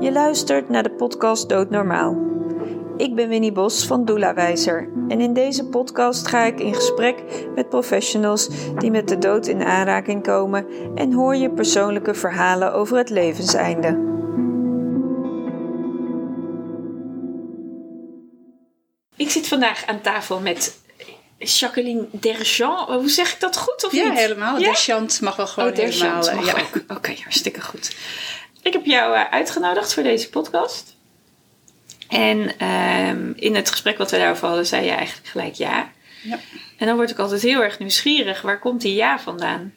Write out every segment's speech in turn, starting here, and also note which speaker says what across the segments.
Speaker 1: Je luistert naar de podcast Doodnormaal. Ik ben Winnie Bos van Doelawijzer en in deze podcast ga ik in gesprek met professionals die met de dood in aanraking komen en hoor je persoonlijke verhalen over het levenseinde. Ik zit vandaag aan tafel met Jacqueline Derjean. Hoe zeg ik dat goed of
Speaker 2: ja,
Speaker 1: niet?
Speaker 2: helemaal.
Speaker 1: Ja?
Speaker 2: Derchant mag wel gewoon
Speaker 1: Oh,
Speaker 2: helemaal.
Speaker 1: mag
Speaker 2: eh, ja.
Speaker 1: ook. Oké, hartstikke goed. Ik heb jou eh, uitgenodigd voor deze podcast. En ehm, in het gesprek wat we daarover hadden, zei je eigenlijk gelijk ja.
Speaker 2: Ja.
Speaker 1: En dan word ik altijd heel erg nieuwsgierig. Waar komt die ja vandaan?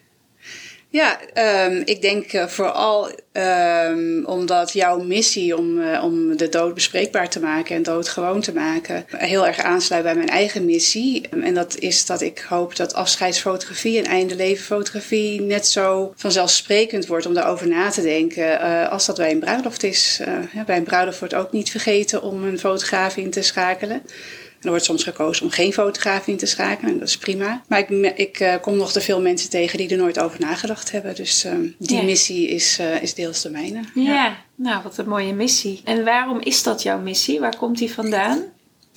Speaker 2: Ja, ehm, ik denk eh, vooral ehm, omdat jouw missie om, eh, om de dood bespreekbaar te maken en dood gewoon te maken heel erg aansluit bij mijn eigen missie. En dat is dat ik hoop dat afscheidsfotografie en einde leven fotografie net zo vanzelfsprekend wordt om daarover na te denken eh, als dat bij een bruiloft is. Bij een bruiloft wordt ook niet vergeten om een fotograaf in te schakelen. En er wordt soms gekozen om geen fotograaf in te schakelen. En dat is prima. Maar ik, ik eh, kom nog te veel mensen tegen die er nooit over nagedacht hebben. Dus eh, die
Speaker 1: Ja.
Speaker 2: missie is, eh, is deels de mijne.
Speaker 1: Ja. nou wat een mooie missie. En waarom is dat jouw missie? Waar komt die vandaan?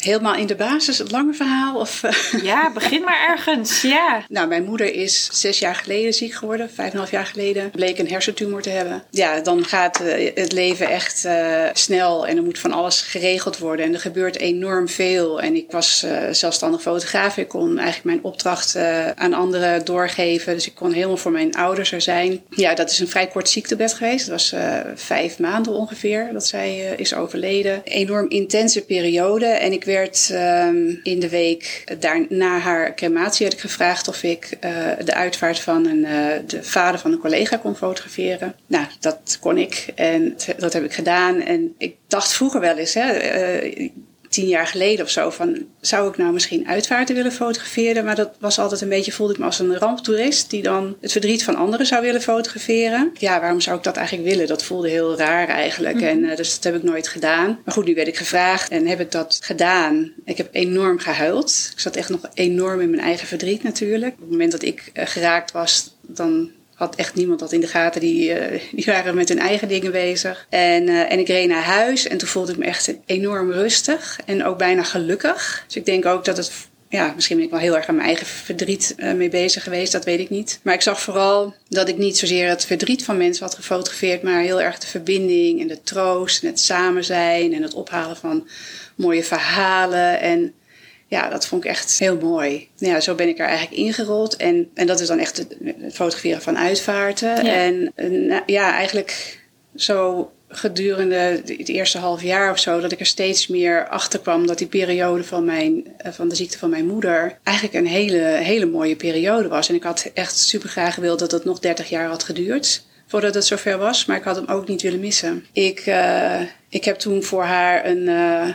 Speaker 2: Helemaal in de basis, het lange verhaal. Of, eh,
Speaker 1: Ja, begin maar ergens. Ja.
Speaker 2: nou, mijn moeder is zes jaar geleden ziek geworden. Vijf en een half jaar geleden. Bleek een hersentumor te hebben. Ja, dan gaat eh, het leven echt eh, snel. En er moet van alles geregeld worden. En er gebeurt enorm veel. En ik was eh, zelfstandig fotograaf. Ik kon eigenlijk mijn opdracht aan anderen doorgeven. Dus ik kon helemaal voor mijn ouders er zijn. Ja, dat is een vrij kort ziektebed geweest. Dat was vijf maanden ongeveer dat zij is overleden. Enorm intense periode. En ik werd ehm, in de week daar, na haar crematie had ik gevraagd of ik eh, de uitvaart van een, eh, de vader van een collega kon fotograferen. Nou, dat kon ik en dat heb ik gedaan. En ik dacht vroeger wel eens, hè, eh, tien jaar geleden of zo, van zou ik nou misschien uitvaarten willen fotograferen? Maar dat was altijd een beetje, voelde ik me als een ramptoerist die dan het verdriet van anderen zou willen fotograferen. Ja, waarom zou ik dat eigenlijk willen? Dat voelde heel raar eigenlijk. En eh, dus dat heb ik nooit gedaan. Maar goed, nu werd ik gevraagd en heb ik dat gedaan. Ik heb enorm gehuild. Ik zat echt nog enorm in mijn eigen verdriet natuurlijk. Op het moment dat ik eh, geraakt was, dan had echt niemand dat in de gaten. Die, eh, die waren met hun eigen dingen bezig. En, eh, en ik reed naar huis en toen voelde ik me echt enorm rustig en ook bijna gelukkig. Dus ik denk ook dat het. Ja, misschien ben ik wel heel erg aan mijn eigen verdriet eh, mee bezig geweest, dat weet ik niet. Maar ik zag vooral dat ik niet zozeer het verdriet van mensen had gefotografeerd, maar heel erg de verbinding en de troost en het samen zijn en het ophalen van mooie verhalen. En ja, dat vond ik echt heel mooi. Ja, zo ben ik er eigenlijk ingerold. En, en dat is dan echt het, het fotograferen van uitvaarten.
Speaker 1: Ja.
Speaker 2: En nou, ja, eigenlijk zo gedurende het eerste half jaar of zo... dat ik er steeds meer achter kwam dat die periode van, mijn, eh, van de ziekte van mijn moeder... eigenlijk een hele, hele mooie periode was. En ik had echt super graag gewild dat het nog 30 jaar had geduurd voordat het zover was. Maar ik had hem ook niet willen missen. Ik, eh, ik heb toen voor haar een, eh,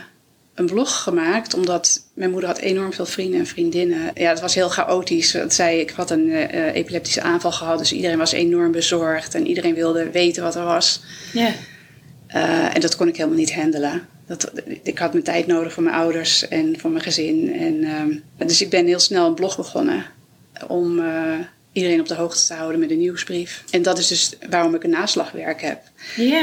Speaker 2: een blog gemaakt, omdat mijn moeder had enorm veel vrienden en vriendinnen. Ja, het was heel chaotisch. Dat zei, ik had een eh, eh, epileptische aanval gehad, dus iedereen was enorm bezorgd en iedereen wilde weten wat er was.
Speaker 1: Ja.
Speaker 2: Eh, en dat kon ik helemaal niet handelen. Dat, ik had mijn tijd nodig voor mijn ouders en voor mijn gezin. En, ehm, dus ik ben heel snel een blog begonnen om iedereen op de hoogte te houden met een nieuwsbrief. En dat is dus waarom ik een naslagwerk heb.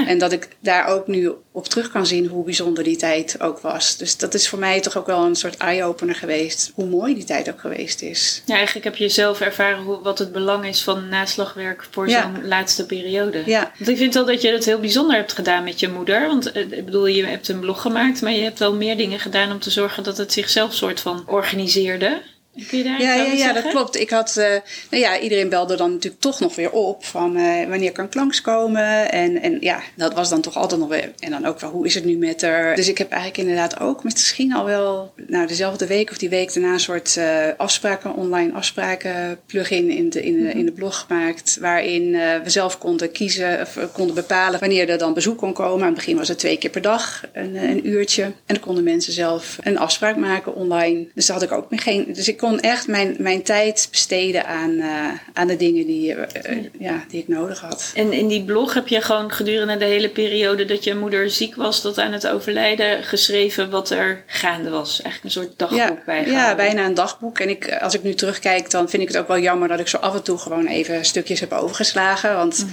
Speaker 2: En dat ik daar ook nu op terug kan zien hoe bijzonder die tijd ook was. Dus dat is voor mij toch ook wel een soort eye-opener geweest. Hoe mooi die tijd ook geweest is.
Speaker 1: Ja, eigenlijk heb je zelf ervaren hoe, wat het belang is van naslagwerk voor
Speaker 2: Ja.
Speaker 1: zo'n laatste periode.
Speaker 2: Ja.
Speaker 1: Want ik vind wel dat je het heel bijzonder hebt gedaan met je moeder. Want eh, ik bedoel, je hebt een blog gemaakt, maar je hebt wel meer dingen gedaan om te zorgen dat het zichzelf soort van organiseerde. Kun je daar
Speaker 2: Ja, ja, ja, dat klopt. Ik had, eh, nou ja, iedereen belde dan natuurlijk toch nog weer op van eh, wanneer kan ik langskomen. En, en ja, dat was dan toch altijd nog weer. En dan ook wel, hoe is het nu met haar? Dus ik heb eigenlijk inderdaad ook misschien al wel, nou dezelfde week of die week daarna een soort eh, afspraken, online afspraken plugin in de, in de, in de blog gemaakt. Waarin we zelf konden kiezen, of konden bepalen wanneer er dan bezoek kon komen. Aan het begin was het twee keer per dag, een, een uurtje. En dan konden mensen zelf een afspraak maken online. Dus daar had ik ook geen. Dus ik kon echt mijn, mijn tijd besteden aan, eh, aan de dingen die, eh, eh, ja, die ik nodig had.
Speaker 1: En in die blog heb je gewoon gedurende de hele periode dat je moeder ziek was tot aan het overlijden geschreven wat er gaande was. Eigenlijk een soort dagboek
Speaker 2: Ja,
Speaker 1: bijgehouden.
Speaker 2: ja, bijna een dagboek. En ik, als ik nu terugkijk, dan vind ik het ook wel jammer dat ik zo af en toe gewoon even stukjes heb overgeslagen. Want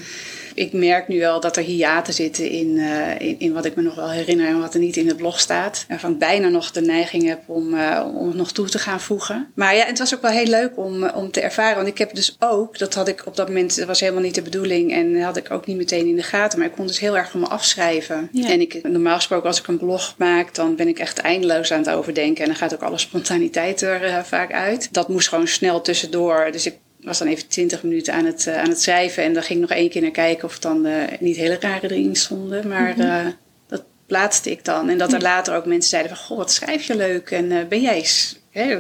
Speaker 2: ik merk nu wel dat er hiaten zitten in, eh, in, in, wat ik me nog wel herinner en wat er niet in het blog staat. Waarvan ik bijna nog de neiging heb om, uh, om het nog toe te gaan voegen. Maar ja, het was ook wel heel leuk om, om te ervaren. Want ik heb dus ook, dat had ik op dat moment, dat was helemaal niet de bedoeling en had ik ook niet meteen in de gaten. Maar ik kon dus heel erg van me afschrijven. En ik, normaal gesproken, als ik een blog maak, dan ben ik echt eindeloos aan het overdenken. En dan gaat ook alle spontaniteit er uh, vaak uit. Dat moest gewoon snel tussendoor. Dus ik was dan even twintig minuten aan het, uh, aan het schrijven. En dan ging ik nog één keer naar kijken of dan uh, niet hele rare erin stonden. Maar mm -hmm. dat plaatste ik dan. En dat er later ook mensen zeiden van... Goh, wat schrijf je leuk. En ben jij eens... Hè,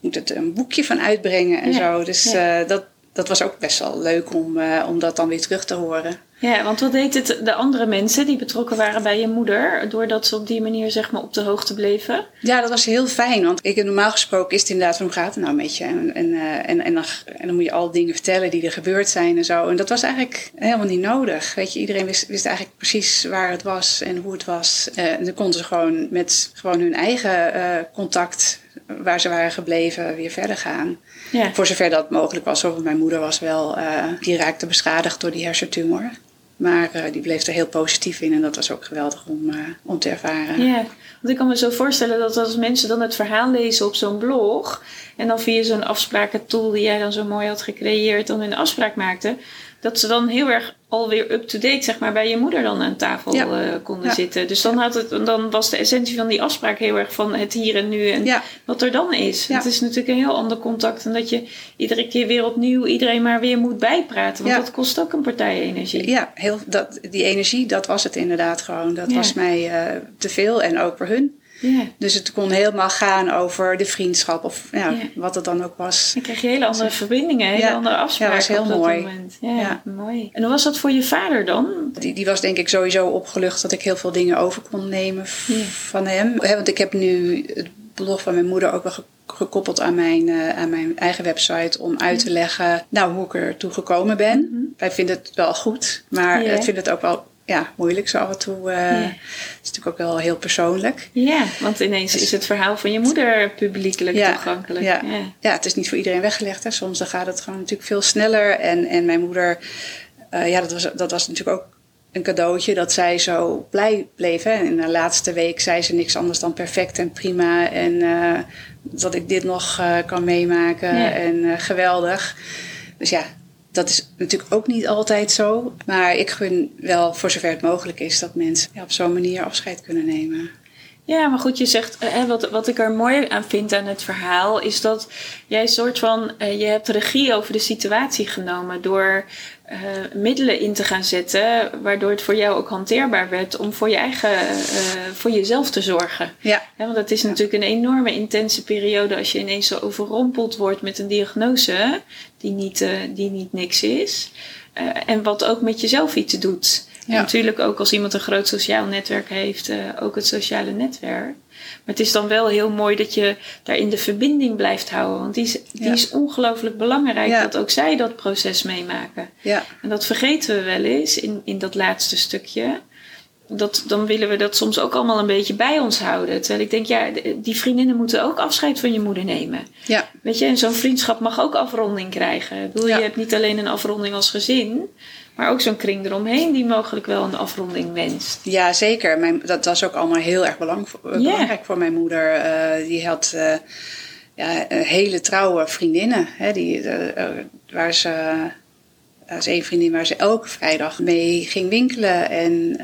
Speaker 2: moet het een boekje van uitbrengen en ja. zo. Dus ja. dat, dat was ook best wel leuk om, om dat dan weer terug te horen.
Speaker 1: Ja, want wat deed het de andere mensen die betrokken waren bij je moeder, doordat ze op die manier zeg maar op de hoogte bleven?
Speaker 2: Ja, dat was heel fijn, want ik, normaal gesproken is het inderdaad hoe gaat het nou met je? En, en, en, en, dan, en dan moet je al dingen vertellen die er gebeurd zijn en zo. En dat was eigenlijk helemaal niet nodig. Weet je, iedereen wist, wist eigenlijk precies waar het was en hoe het was. Uh, en dan konden ze gewoon met gewoon hun eigen contact waar ze waren gebleven weer verder gaan. Ja. Voor zover dat mogelijk was. Want mijn moeder was wel, uh, die raakte beschadigd door die hersentumor. Maar uh, die bleef er heel positief in en dat was ook geweldig om, uh, om te ervaren.
Speaker 1: Ja, want ik kan me zo voorstellen dat als mensen dan het verhaal lezen op zo'n blog en dan via zo'n afsprakentool die jij dan zo mooi had gecreëerd dan een afspraak maakte, dat ze dan heel erg alweer up-to-date zeg maar, bij je moeder dan aan tafel ja. uh, konden ja. zitten. Dus dan, had het, dan was de essentie van die afspraak heel erg van het hier en nu en ja. wat er dan is. Het is natuurlijk een heel ander contact dan dat je iedere keer weer opnieuw iedereen maar weer moet bijpraten. Want dat kost ook een partij energie.
Speaker 2: Ja, heel, dat, die energie, dat was het inderdaad gewoon. Dat was mij uh, te veel en ook voor hun. Yeah. Dus het kon helemaal gaan over de vriendschap of ja, yeah. wat het dan ook was.
Speaker 1: Dan kreeg je hele andere verbindingen, hele ja. andere afspraken.
Speaker 2: Ja, was heel
Speaker 1: op
Speaker 2: mooi.
Speaker 1: Dat moment. Ja, ja, mooi. En hoe was dat voor je vader dan?
Speaker 2: Die, die was denk ik sowieso opgelucht dat ik heel veel dingen over kon nemen van hem. want ik heb nu het blog van mijn moeder ook wel gekoppeld aan mijn, uh, aan mijn eigen website om uit te leggen nou, hoe ik er toe gekomen ben. Mm -hmm. Wij vinden het wel goed, maar ik vind het ook wel ja, moeilijk zo af en toe. Uh, is natuurlijk ook wel heel persoonlijk.
Speaker 1: Ja, want ineens dus, is het verhaal van je moeder publiekelijk
Speaker 2: ja,
Speaker 1: toegankelijk.
Speaker 2: Ja, ja. ja, het is niet voor iedereen weggelegd. Hè. Soms dan gaat het gewoon natuurlijk veel sneller. En, en mijn moeder, uh, ja, dat was, dat was natuurlijk ook een cadeautje dat zij zo blij bleef. Hè. En in de laatste week zei ze niks anders dan perfect en prima. En uh, dat ik dit nog kan meemaken en geweldig. Dus ja, dat is natuurlijk ook niet altijd zo. Maar ik gun wel, voor zover het mogelijk is, dat mensen op zo'n manier afscheid kunnen nemen.
Speaker 1: Ja, maar goed, je zegt, hè, wat, wat ik er mooi aan vind aan het verhaal, is dat jij soort van, uh, je hebt regie over de situatie genomen door uh, middelen in te gaan zetten, waardoor het voor jou ook hanteerbaar werd om voor je eigen, voor jezelf te zorgen.
Speaker 2: Ja.
Speaker 1: want het is natuurlijk een enorme intense periode als je ineens zo overrompeld wordt met een diagnose die niet, die niet niks is. en wat ook met jezelf iets doet. Ja. En natuurlijk ook als iemand een groot sociaal netwerk heeft, uh, ook het sociale netwerk. Maar het is dan wel heel mooi dat je daarin de verbinding blijft houden. Want die is, die ja. is ongelooflijk belangrijk ja. dat ook zij dat proces meemaken.
Speaker 2: Ja.
Speaker 1: En dat vergeten we wel eens in, in dat laatste stukje. Dat, dan willen we dat soms ook allemaal een beetje bij ons houden. Terwijl ik denk, ja, die vriendinnen moeten ook afscheid van je moeder nemen.
Speaker 2: Ja.
Speaker 1: Weet je, en zo'n vriendschap mag ook afronding krijgen. Ik bedoel, je hebt niet alleen een afronding als gezin. Maar ook zo'n kring eromheen die mogelijk wel een afronding wenst.
Speaker 2: Ja, zeker. Mijn, dat was ook allemaal heel erg belang, yeah. belangrijk voor mijn moeder. Uh, die had uh, ja, hele trouwe vriendinnen. Hè, die, uh, waar ze, was één vriendin waar ze elke vrijdag mee ging winkelen en,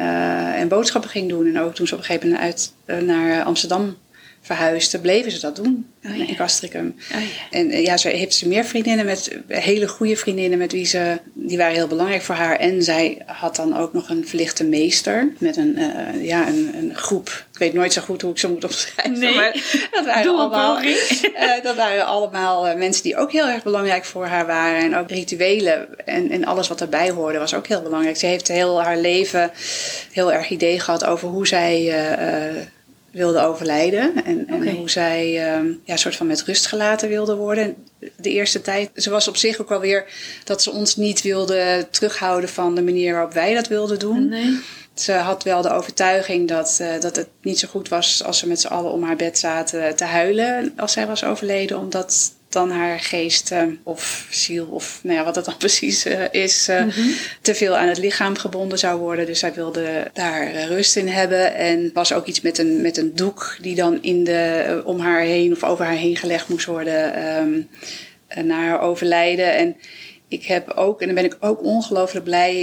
Speaker 2: en boodschappen ging doen. En ook toen ze op een gegeven moment uit, naar Amsterdam verhuisde, bleven ze dat doen oh, ja. in Castricum.
Speaker 1: Oh, ja.
Speaker 2: En ja, ze heeft ze meer vriendinnen met hele goede vriendinnen met wie ze die waren heel belangrijk voor haar. En zij had dan ook nog een verlichte meester met een, uh, ja, een, een, groep. Ik weet nooit zo goed hoe ik ze moet omschrijven.
Speaker 1: Nee.
Speaker 2: Maar dat waren allemaal, uh, dat waren allemaal mensen die ook heel erg belangrijk voor haar waren. En ook rituelen en, en alles wat erbij hoorde was ook heel belangrijk. Ze heeft heel haar leven heel erg idee gehad over hoe zij wilde overlijden. En, hoe zij um, ja, soort van met rust gelaten wilde worden. De eerste tijd. Ze was op zich ook wel weer dat ze ons niet wilde terughouden van de manier waarop wij dat wilden doen.
Speaker 1: Nee.
Speaker 2: Ze had wel de overtuiging dat, uh, dat het niet zo goed was als ze met z'n allen om haar bed zaten te huilen als zij was overleden. Omdat dan haar geest eh, of ziel, of nou ja, wat het dan precies uh, is, mm -hmm. te veel aan het lichaam gebonden zou worden. Dus zij wilde daar rust in hebben. En was ook iets met een, met een doek die dan in de, om haar heen of over haar heen gelegd moest worden um, na haar overlijden. En ik heb ook, en daar ben ik ook ongelooflijk blij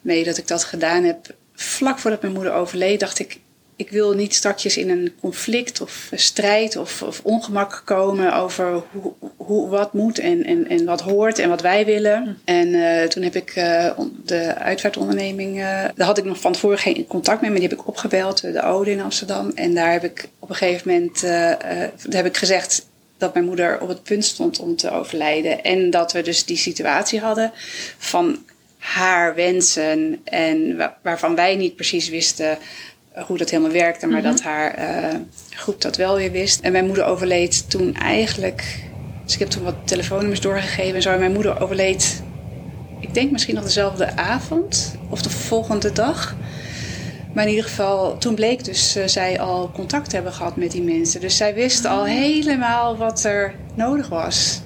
Speaker 2: mee dat ik dat gedaan heb. Vlak voordat mijn moeder overleed, dacht ik, ik wil niet straks in een conflict of strijd of, of ongemak komen over hoe, hoe, wat moet en, en, en wat hoort en wat wij willen. Hm. En uh, toen heb ik uh, de uitvaartonderneming, uh, daar had ik nog van tevoren geen contact mee, maar die heb ik opgebeld, de Ode in Amsterdam. En daar heb ik op een gegeven moment daar heb ik gezegd dat mijn moeder op het punt stond om te overlijden. En dat we dus die situatie hadden van haar wensen en waarvan wij niet precies wisten hoe dat helemaal werkte, maar dat mhm. haar uh, groep dat wel weer wist. En mijn moeder overleed toen eigenlijk. Dus ik heb toen wat telefoonnummers doorgegeven en zo. En mijn moeder overleed, ik denk misschien nog dezelfde avond of de volgende dag. Maar in ieder geval, toen bleek dus uh, zij al contact hebben gehad met die mensen. Dus zij wist al ah. helemaal wat er nodig was.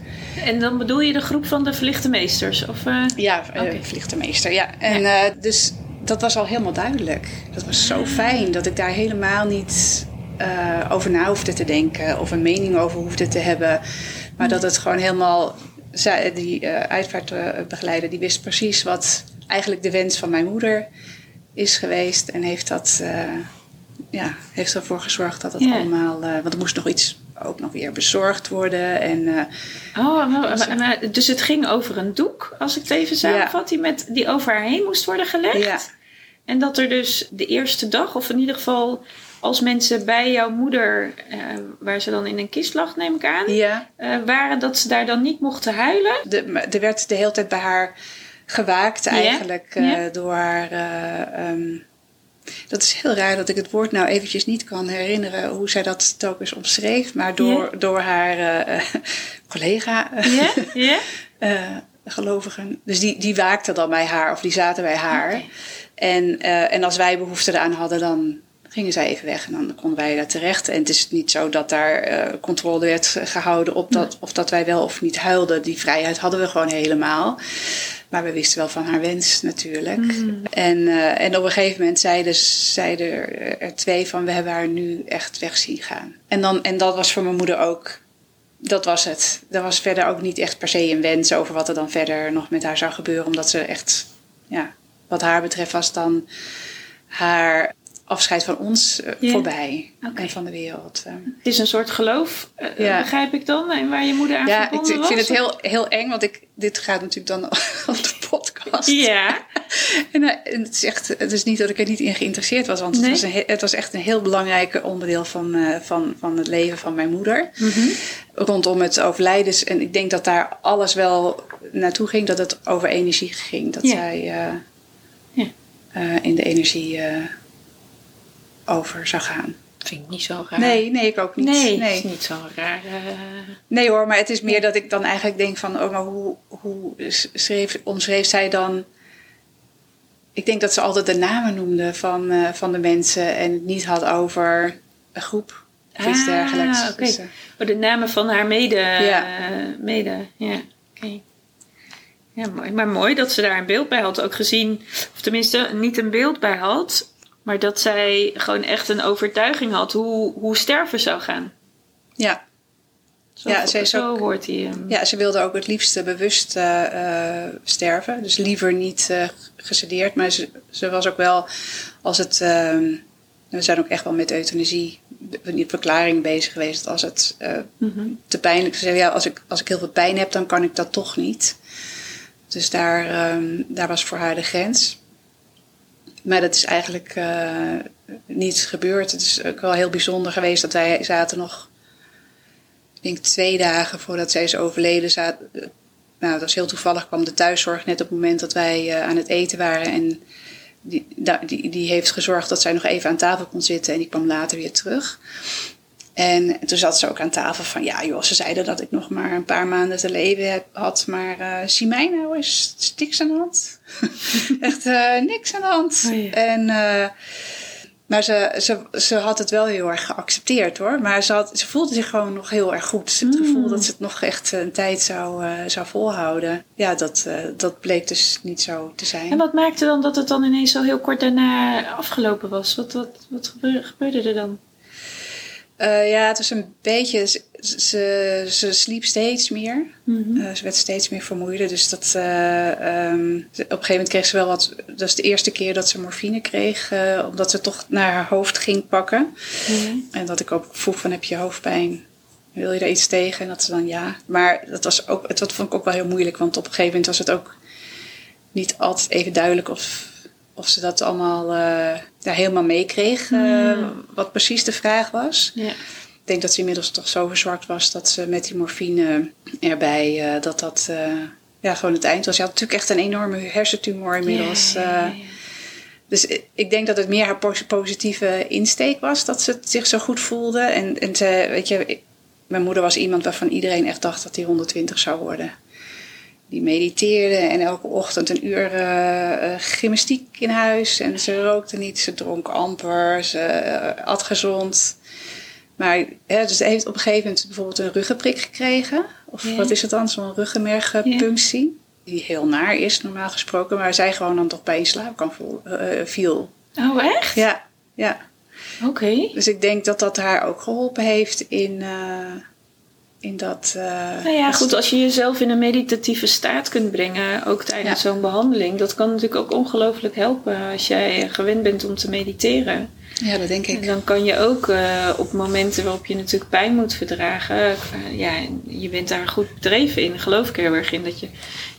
Speaker 3: En dan bedoel je de groep van de verlichte meesters? Of, uh...
Speaker 2: Ja, uh, okay. verlichte meester. Ja. En ja. dus dat was al helemaal duidelijk. Dat was zo fijn dat ik daar helemaal niet uh, over na hoefde te denken of een mening over hoefde te hebben. Maar dat het gewoon helemaal. Die uh, uitvaartbegeleider die wist precies wat eigenlijk de wens van mijn moeder is geweest. En heeft, dat, uh, ja, heeft ervoor gezorgd dat het allemaal. want er moest nog iets ook nog weer bezorgd worden. En, uh,
Speaker 3: oh, maar, maar, dus het ging over een doek, als ik het even samenvat, ja. die, met, die over haar heen moest worden gelegd. Ja. En dat er dus de eerste dag, of in ieder geval als mensen bij jouw moeder, uh, waar ze dan in een kist lag, neem ik aan,
Speaker 2: ja.
Speaker 3: waren dat ze daar dan niet mochten huilen.
Speaker 2: De, er werd de hele tijd bij haar gewaakt eigenlijk door haar. Um, dat is heel raar dat ik het woord nou eventjes niet kan herinneren hoe zij dat telkens omschreef, maar door, yeah. door haar uh, collega,
Speaker 3: yeah. Yeah.
Speaker 2: uh, gelovigen. Dus die, die waakten dan bij haar of die zaten bij haar. Okay. En, uh, en als wij behoefte eraan hadden, dan gingen zij even weg en dan konden wij daar terecht. En het is niet zo dat daar controle werd gehouden op dat, of dat wij wel of niet huilden. Die vrijheid hadden we gewoon helemaal. Maar we wisten wel van haar wens natuurlijk. Mm. En, uh, en op een gegeven moment zeiden, zeiden er twee van... we hebben haar nu echt weg zien gaan. En, dan, en dat was voor mijn moeder ook... Dat was het. Er was verder ook niet echt per se een wens over wat er dan verder nog met haar zou gebeuren. Omdat ze echt, ja, wat haar betreft was dan haar afscheid van ons uh, yeah. voorbij okay. en van de wereld. Uh.
Speaker 3: Het is een soort geloof, uh, ja. begrijp ik dan, en waar je moeder aan
Speaker 2: ja,
Speaker 3: verbonden
Speaker 2: ik, ik vind het heel, heel eng, want ik, dit gaat natuurlijk dan op de podcast.
Speaker 3: Ja.
Speaker 2: en, het, is echt, het is niet dat ik er niet in geïnteresseerd was, want nee. het, was een, het was echt een heel belangrijk onderdeel van, van, van het leven van mijn moeder.
Speaker 3: Mm -hmm.
Speaker 2: Rondom het overlijden. En ik denk dat daar alles wel naartoe ging, dat het over energie ging. Dat
Speaker 3: ja.
Speaker 2: zij
Speaker 3: ja.
Speaker 2: in de energie over zou gaan.
Speaker 3: Vind ik niet zo raar.
Speaker 2: Nee, nee, ik ook niet.
Speaker 3: Nee, is niet zo raar. Uh...
Speaker 2: Nee hoor, maar het is meer dat ik dan eigenlijk denk van... oh, maar hoe, hoe schreef, omschreef zij dan... Ik denk dat ze altijd de namen noemde van, uh, van de mensen... en het niet had over een groep of iets
Speaker 3: ah,
Speaker 2: dergelijks.
Speaker 3: Okay. Dus, uh... oh, de namen van haar mede...
Speaker 2: Ja.
Speaker 3: mede, ja. Oké. Okay. Ja, mooi. Maar mooi dat ze daar een beeld bij had. Ook gezien, of tenminste niet een beeld bij had... Maar dat zij gewoon echt een overtuiging had hoe, hoe sterven zou gaan.
Speaker 2: Ja.
Speaker 3: Zo,
Speaker 2: ja, ze
Speaker 3: zo
Speaker 2: ook,
Speaker 3: hoort hij hem.
Speaker 2: Ja, ze wilde ook het liefst bewust uh, sterven. Dus liever niet uh, gesedeerd. Maar ze, ze, was ook wel, als het... Uh, we zijn ook echt wel met euthanasie, die verklaring bezig geweest. Als het mm -hmm. te pijnlijk is. Ja, als ik, als ik heel veel pijn heb, dan kan ik dat toch niet. Dus daar, um, daar was voor haar de grens. Maar dat is eigenlijk uh, niet gebeurd. Het is ook wel heel bijzonder geweest dat wij zaten nog, ik denk twee dagen voordat zij is overleden. Zaten, nou, dat was heel toevallig, kwam de thuiszorg net op het moment dat wij uh, aan het eten waren. En die, die, die heeft gezorgd dat zij nog even aan tafel kon zitten en die kwam later weer terug. En toen zat ze ook aan tafel van, ja joh, ze zeiden dat ik nog maar een paar maanden te leven heb, had. Maar uh, zie mij nou eens, niks aan de hand. Echt uh, niks aan de hand.
Speaker 3: Oh, ja.
Speaker 2: En, uh, Maar ze, ze, ze had het wel heel erg geaccepteerd hoor. Maar ze, had, ze voelde zich gewoon nog heel erg goed. Ze had het gevoel dat ze het nog echt een tijd zou, zou volhouden. Ja, dat, dat bleek dus niet zo te zijn.
Speaker 1: En wat maakte dan dat het dan ineens zo heel kort daarna afgelopen was? Wat, wat, wat gebeurde er dan?
Speaker 2: Uh, ja, het was een beetje. Ze, ze, ze sliep steeds meer. Mm -hmm. uh, ze werd steeds meer vermoeider. Dus dat. Uh, um, op een gegeven moment kreeg ze wel wat. Dat is de eerste keer dat ze morfine kreeg. omdat ze toch naar haar hoofd ging pakken. Mm -hmm. En dat ik ook vroeg: van, Heb je hoofdpijn? Wil je daar iets tegen? En dat ze dan ja. Maar dat, was ook, het, dat vond ik ook wel heel moeilijk. Want op een gegeven moment was het ook niet altijd even duidelijk of of ze dat allemaal uh, ja, helemaal meekreeg, uh, mm. wat precies de vraag was.
Speaker 1: Ja.
Speaker 2: Ik denk dat ze inmiddels toch zo verzwakt was dat ze met die morfine erbij, uh, dat dat ja, gewoon het eind was. Ze had natuurlijk echt een enorme hersentumor inmiddels. Dus ik denk dat het meer haar positieve insteek was, dat ze zich zo goed voelde. En, en ze, weet je, mijn moeder was iemand waarvan iedereen echt dacht dat hij 120 zou worden die mediteerde en elke ochtend een uur uh, gymnastiek in huis. En ze rookte niet, ze dronk amper, ze uh, at gezond. Maar ja, dus ze heeft op een gegeven moment bijvoorbeeld een ruggenprik gekregen. Of wat is het dan? Zo'n ruggenmergpunctie. Die heel naar is, normaal gesproken. Maar zij gewoon dan toch bij in slaap kan viel.
Speaker 1: Oh, echt?
Speaker 2: Ja, ja.
Speaker 1: Oké. Okay.
Speaker 2: Dus ik denk dat dat haar ook geholpen heeft in in dat. Uh,
Speaker 1: nou ja, goed, als je jezelf in een meditatieve staat kunt brengen, ook tijdens ja. zo'n behandeling, dat kan natuurlijk ook ongelooflijk helpen als jij gewend bent om te mediteren.
Speaker 2: Ja, dat denk ik.
Speaker 1: En dan kan je ook uh, op momenten waarop je natuurlijk pijn moet verdragen, uh, ja, je bent daar goed bedreven in, geloof ik heel erg in, dat je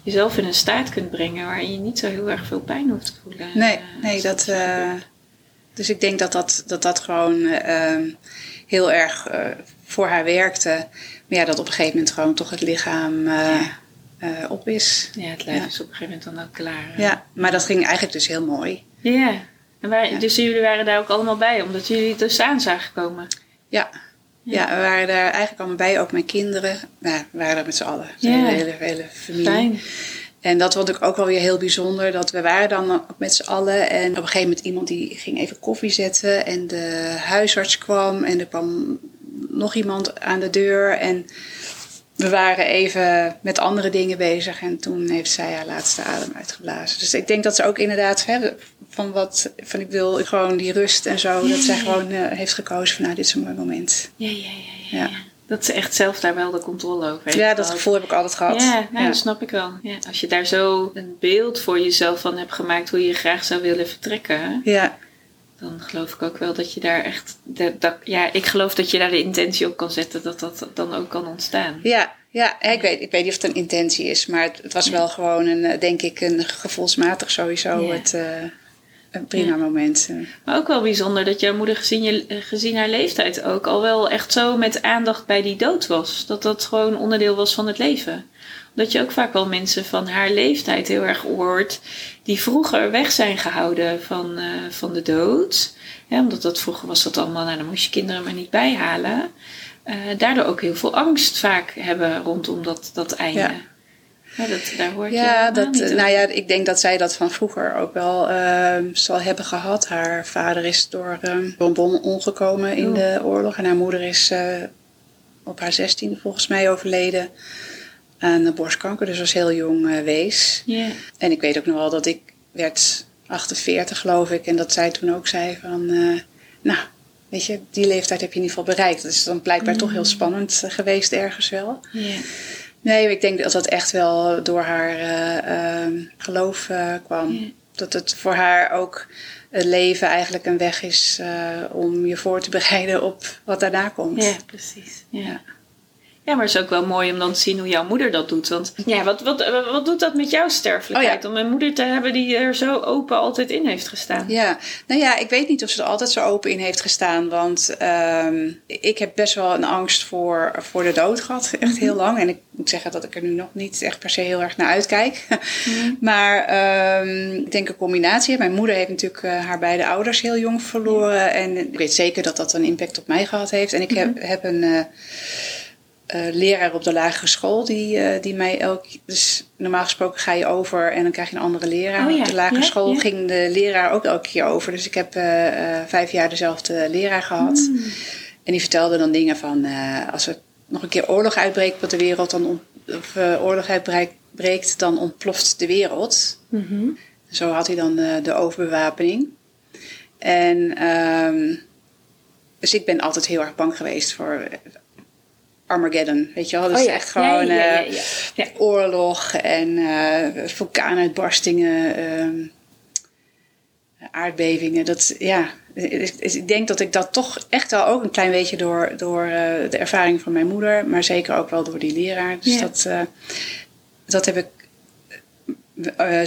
Speaker 1: jezelf in een staat kunt brengen waarin je niet zo heel erg veel pijn hoeft te voelen.
Speaker 2: Nee, nee, dat. Dus ik denk dat dat, dat, dat gewoon heel erg voor haar werkte. Maar ja, dat op een gegeven moment gewoon toch het lichaam ja. uh, op is.
Speaker 1: Ja, het lijf ja. is op een gegeven moment dan ook klaar.
Speaker 2: Ja, maar dat ging eigenlijk dus heel mooi.
Speaker 1: Ja, en waar, ja. dus jullie waren daar ook allemaal bij, omdat jullie het dus aan zagen komen?
Speaker 2: Ja. Ja. we waren daar eigenlijk allemaal bij, ook mijn kinderen. Nou, we waren daar met z'n allen. Ja. Een hele, hele familie.
Speaker 1: Fijn.
Speaker 2: En dat vond ik ook wel weer heel bijzonder. Dat we waren dan ook met z'n allen. En op een gegeven moment iemand die ging even koffie zetten. En de huisarts kwam. En er kwam nog iemand aan de deur. En we waren even met andere dingen bezig. En toen heeft zij haar laatste adem uitgeblazen. Dus ik denk dat ze ook inderdaad hè, van wat van ik wil gewoon die rust en zo. dat zij gewoon uh, heeft gekozen van nou, dit is een mooi moment.
Speaker 1: Ja, ja, ja. ja, ja. Dat ze echt zelf daar wel de controle over heeft.
Speaker 2: Ja, dat gevoel heb ik altijd gehad.
Speaker 1: Ja, nou, dat snap ik wel. Ja, als je daar zo een beeld voor jezelf van hebt gemaakt hoe je graag zou willen vertrekken.
Speaker 2: Ja
Speaker 1: dan geloof ik ook wel dat je daar echt. Dat, dat, ja, ik geloof dat je daar de intentie op kan zetten dat dat dan ook kan ontstaan.
Speaker 2: Ja, ja ik, weet, ik weet niet of het een intentie is, maar het, het was ja. wel gewoon een, denk ik, een gevoelsmatig sowieso ja. het. Uh, een prima ja. moment.
Speaker 1: Maar ook wel bijzonder dat jouw moeder gezien, je, gezien haar leeftijd ook al wel echt zo met aandacht bij die dood was. Dat dat gewoon onderdeel was van het leven dat je ook vaak wel mensen van haar leeftijd heel erg hoort, die vroeger weg zijn gehouden van, uh, van de dood. Ja, omdat dat vroeger was dat allemaal, nou dan moest je kinderen maar niet bijhalen. Uh, daardoor ook heel veel angst vaak hebben rondom dat, dat einde.
Speaker 2: Ja.
Speaker 1: Ja, dat, daar hoor je
Speaker 2: ja, dat, nou ja, ik denk dat zij dat van vroeger ook wel uh, zal hebben gehad. Haar vader is door een bonbon omgekomen in oh. de oorlog. En haar moeder is uh, op haar zestiende volgens mij overleden aan borstkanker. Dus was heel jong uh, wees.
Speaker 1: Yeah.
Speaker 2: En ik weet ook nog wel dat ik werd 48 geloof ik. En dat zij toen ook zei van... Uh, nou, weet je, die leeftijd heb je in ieder geval bereikt. Dat is dan blijkbaar mm. toch heel spannend uh, geweest ergens wel.
Speaker 1: Yeah.
Speaker 2: Nee, ik denk dat dat echt wel door haar ehm, geloof kwam. Yeah. Dat het voor haar ook het leven eigenlijk een weg is om je voor te bereiden op wat daarna komt.
Speaker 1: Ja, precies. ja. Ja, maar het is ook wel mooi om dan te zien hoe jouw moeder dat doet. Want ja, wat, wat, wat doet dat met jouw sterfelijkheid?
Speaker 2: Oh ja.
Speaker 1: Om een moeder te hebben die er zo open altijd in heeft gestaan.
Speaker 2: Ja, nou ja, ik weet niet of ze er altijd zo open in heeft gestaan. Want um, ik heb best wel een angst voor, voor de dood gehad. Echt mm heel lang. En ik moet zeggen dat ik er nu nog niet echt per se heel erg naar uitkijk. Mm maar um, ik denk een combinatie. Mijn moeder heeft natuurlijk uh, haar beide ouders heel jong verloren. En ik weet zeker dat dat een impact op mij gehad heeft. En ik heb, mm -hmm. heb een... Uh, leraar op de lagere school die, die mij elk. Dus normaal gesproken ga je over en dan krijg je een andere leraar.
Speaker 1: Oh ja,
Speaker 2: Op de lagere
Speaker 1: ja,
Speaker 2: school
Speaker 1: ja.
Speaker 2: ging de leraar ook elke keer over. Dus ik heb eh, eh, vijf jaar dezelfde leraar gehad.
Speaker 1: Mm.
Speaker 2: En die vertelde dan dingen van eh, als er nog een keer oorlog uitbreekt op de wereld, dan ont- of eh, oorlog uitbreekt, dan ontploft de wereld.
Speaker 1: Mhm.
Speaker 2: Zo had hij dan eh, de overbewapening. En ehm, dus ik ben altijd heel erg bang geweest voor Armageddon, weet je wel? Dus
Speaker 1: Oh ja.
Speaker 2: echt gewoon
Speaker 1: Ja, ja, ja,
Speaker 2: eh,
Speaker 1: ja.
Speaker 2: Oorlog en eh, vulkaanuitbarstingen, ehm, aardbevingen. Dat, ja, ik denk dat ik dat toch echt wel ook een klein beetje door, door eh, de ervaring van mijn moeder, maar zeker ook wel door die leraar. Dus dat, dat heb ik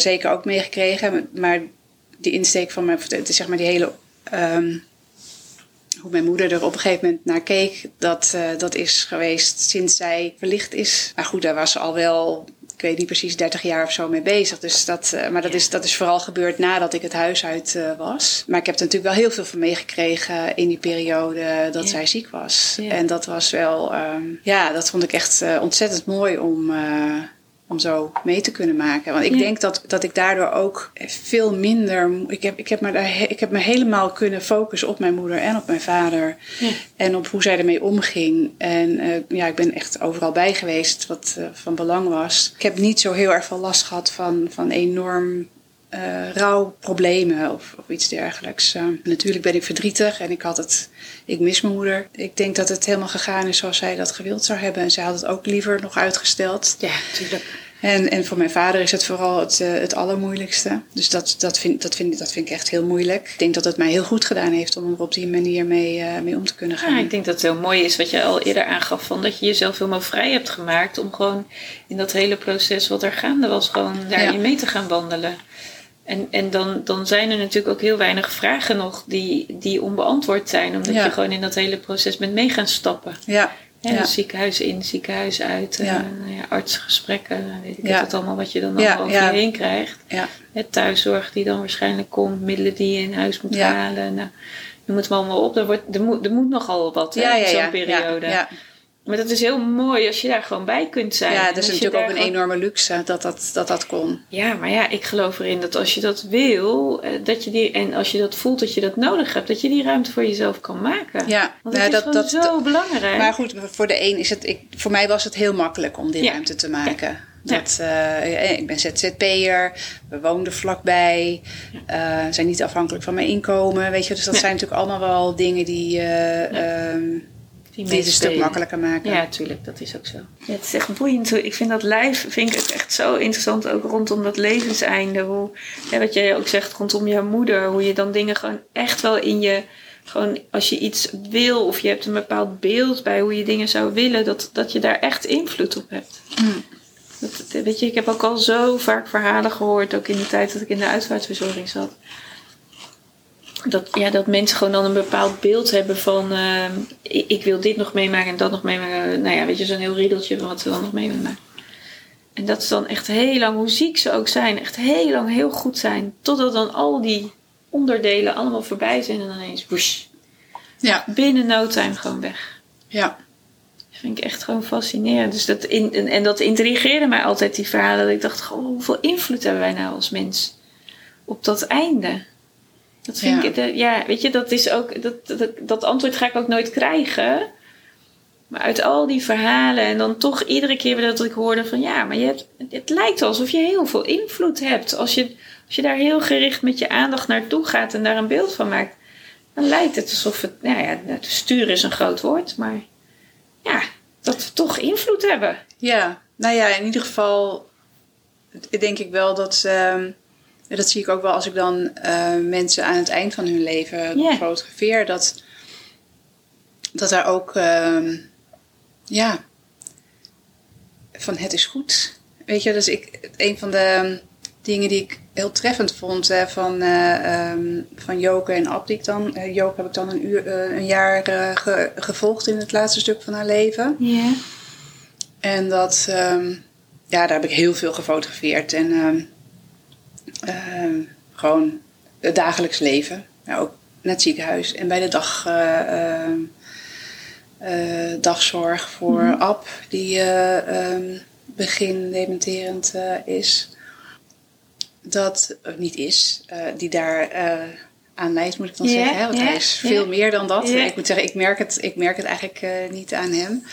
Speaker 2: zeker ook meegekregen. Maar die insteek van mijn, het is zeg maar die hele, ehm, hoe mijn moeder er op een gegeven moment naar keek, dat, eh, dat is geweest sinds zij verlicht is. Maar goed, daar was ze al wel, ik weet niet precies, 30 jaar of zo mee bezig. Dus dat, eh, maar dat is, dat is vooral gebeurd nadat ik het huis uit eh, was. Maar ik heb er natuurlijk wel heel veel van meegekregen in die periode dat
Speaker 1: Ja.
Speaker 2: zij ziek was.
Speaker 1: Ja.
Speaker 2: En dat was wel, ehm, ja, dat vond ik echt ontzettend mooi om. Om zo mee te kunnen maken. Want ik
Speaker 1: Ja.
Speaker 2: denk dat, dat ik daardoor ook veel minder. Ik heb, ik, heb me daar, ik heb me helemaal kunnen focussen op mijn moeder en op mijn vader.
Speaker 1: Ja.
Speaker 2: En op hoe zij ermee omging. En eh, ja, ik ben echt overal bij geweest wat eh, van belang was. Ik heb niet zo heel erg veel last gehad van, van enorm eh rouwproblemen of, of iets dergelijks. Eh, natuurlijk ben ik verdrietig en ik had het. Ik mis mijn moeder. Ik denk dat het helemaal gegaan is zoals zij dat gewild zou hebben. En zij had het ook liever nog uitgesteld.
Speaker 1: Ja, tuurlijk.
Speaker 2: En, en voor mijn vader is het vooral het, eh, het allermoeilijkste. Dus dat, dat, vind, dat, vind, dat vind ik echt heel moeilijk. Ik denk dat het mij heel goed gedaan heeft om er op die manier mee, eh, mee om te kunnen gaan.
Speaker 1: Ja, ik denk dat het heel mooi is wat je al eerder aangaf. Van dat je jezelf helemaal vrij hebt gemaakt. Om gewoon in dat hele proces wat er gaande was. Gewoon daarin
Speaker 2: Ja.
Speaker 1: mee te gaan wandelen. En, en dan, dan zijn er natuurlijk ook heel weinig vragen nog die, die onbeantwoord zijn. Omdat
Speaker 2: Ja.
Speaker 1: je gewoon in dat hele proces bent mee gaan stappen.
Speaker 2: Ja,
Speaker 1: ziekenhuis in, ziekenhuis uit. eh,
Speaker 2: Ja.
Speaker 1: nou ja, artsgesprekken. Weet ik het allemaal wat je dan allemaal over
Speaker 2: ja.
Speaker 1: je heen krijgt.
Speaker 2: ja,
Speaker 1: Het thuiszorg die dan waarschijnlijk komt, middelen die je in huis moet halen. Nou, je moet maar allemaal op. Er, wordt, er, moet, er moet nogal wat hè,
Speaker 2: ja, ja,
Speaker 1: in zo'n
Speaker 2: ja,
Speaker 1: periode. Maar dat is heel mooi als je daar gewoon bij kunt zijn.
Speaker 2: ja dat is natuurlijk ook een
Speaker 1: gewoon-
Speaker 2: enorme luxe dat dat, dat, dat kon.
Speaker 1: Ja, maar ja, ik geloof erin dat als je dat wil, eh, dat je die, en als je dat voelt dat je dat nodig hebt, dat je die ruimte voor jezelf kan maken.
Speaker 2: Ja,
Speaker 1: Want
Speaker 2: nou,
Speaker 1: dat is
Speaker 2: dat,
Speaker 1: gewoon
Speaker 2: dat,
Speaker 1: zo belangrijk.
Speaker 2: Maar goed, voor de een is het. Ik, voor mij was het heel makkelijk om die
Speaker 1: Ja.
Speaker 2: ruimte te maken.
Speaker 1: Ja.
Speaker 2: Dat, eh, ik ben ZZP'er, we woonden vlakbij, eh, zijn niet afhankelijk van mijn inkomen. Weet je, dus dat
Speaker 1: Ja.
Speaker 2: zijn natuurlijk allemaal wel dingen die, eh, ehm, die het een stuk makkelijker maken.
Speaker 1: Ja, tuurlijk, dat is ook zo. Ja, het is echt boeiend. Ik vind dat lijf vind ik echt zo interessant, ook rondom dat levenseinde. Hoe, ja, wat jij ook zegt rondom jouw moeder, hoe je dan dingen gewoon echt wel in je. Gewoon als je iets wil of je hebt een bepaald beeld bij hoe je dingen zou willen, dat, dat je daar echt invloed op hebt.
Speaker 2: Hmm.
Speaker 1: Dat, weet je, ik heb ook al zo vaak verhalen gehoord, ook in die tijd dat ik in de uitvaartverzorging zat. Dat, ja, dat mensen gewoon dan een bepaald beeld hebben van ehm, ik, ik wil dit nog meemaken en dat nog meemaken. Nou ja, weet je, zo'n heel riedeltje van wat ze dan nog mee willen maken. En dat is dan echt heel lang, hoe ziek ze ook zijn, echt heel lang heel goed zijn. Totdat dan al die onderdelen allemaal voorbij zijn en dan ineens whoosh,
Speaker 2: Ja,
Speaker 1: binnen no time gewoon weg.
Speaker 2: ja,
Speaker 1: Dat vind ik echt gewoon fascinerend. Dus dat in, en, en dat intrigeerde mij altijd, die verhalen. Dat ik dacht, goh, hoeveel invloed hebben wij nou als mens op dat einde? Dat vind
Speaker 2: Ja.
Speaker 1: ik, dat- ja, weet je, dat is ook, dat, dat, dat antwoord ga ik ook nooit krijgen. Maar uit al die verhalen en dan toch iedere keer weer dat ik hoorde van ja, maar je hebt, het lijkt alsof je heel veel invloed hebt. Als je, als je daar heel gericht met je aandacht naartoe gaat en daar een beeld van maakt, dan lijkt het alsof het, nou ja, het sturen is een groot woord, maar ja, dat we toch invloed hebben.
Speaker 2: ja. Nou ja, in ieder geval denk ik wel dat. ehm, dat zie ik ook wel als ik dan eh, mensen aan het eind van hun leven fotografeer. Dat, dat daar ook. ehm, ja. Van het is goed. Weet je, dus ik, een van de dingen die ik heel treffend vond hè, van, ehm, van Joke en Abdik dan. Eh, Joke heb ik dan een, uur, een jaar ge- gevolgd in het laatste stuk van haar leven.
Speaker 1: Ja.
Speaker 2: En dat, ehm, ja, daar heb ik heel veel gefotografeerd. En gewoon het dagelijks leven. Ja, ook naar het ziekenhuis en bij de dag, eh, ehm, eh, dagzorg voor
Speaker 1: Mhm.
Speaker 2: Ab, die eh, ehm, begin dementerend is. Dat niet is, die daar aan leidt, moet ik dan zeggen. Hè? Want hij is veel meer dan dat. Ik moet zeggen, ik merk het, ik merk het eigenlijk niet aan hem.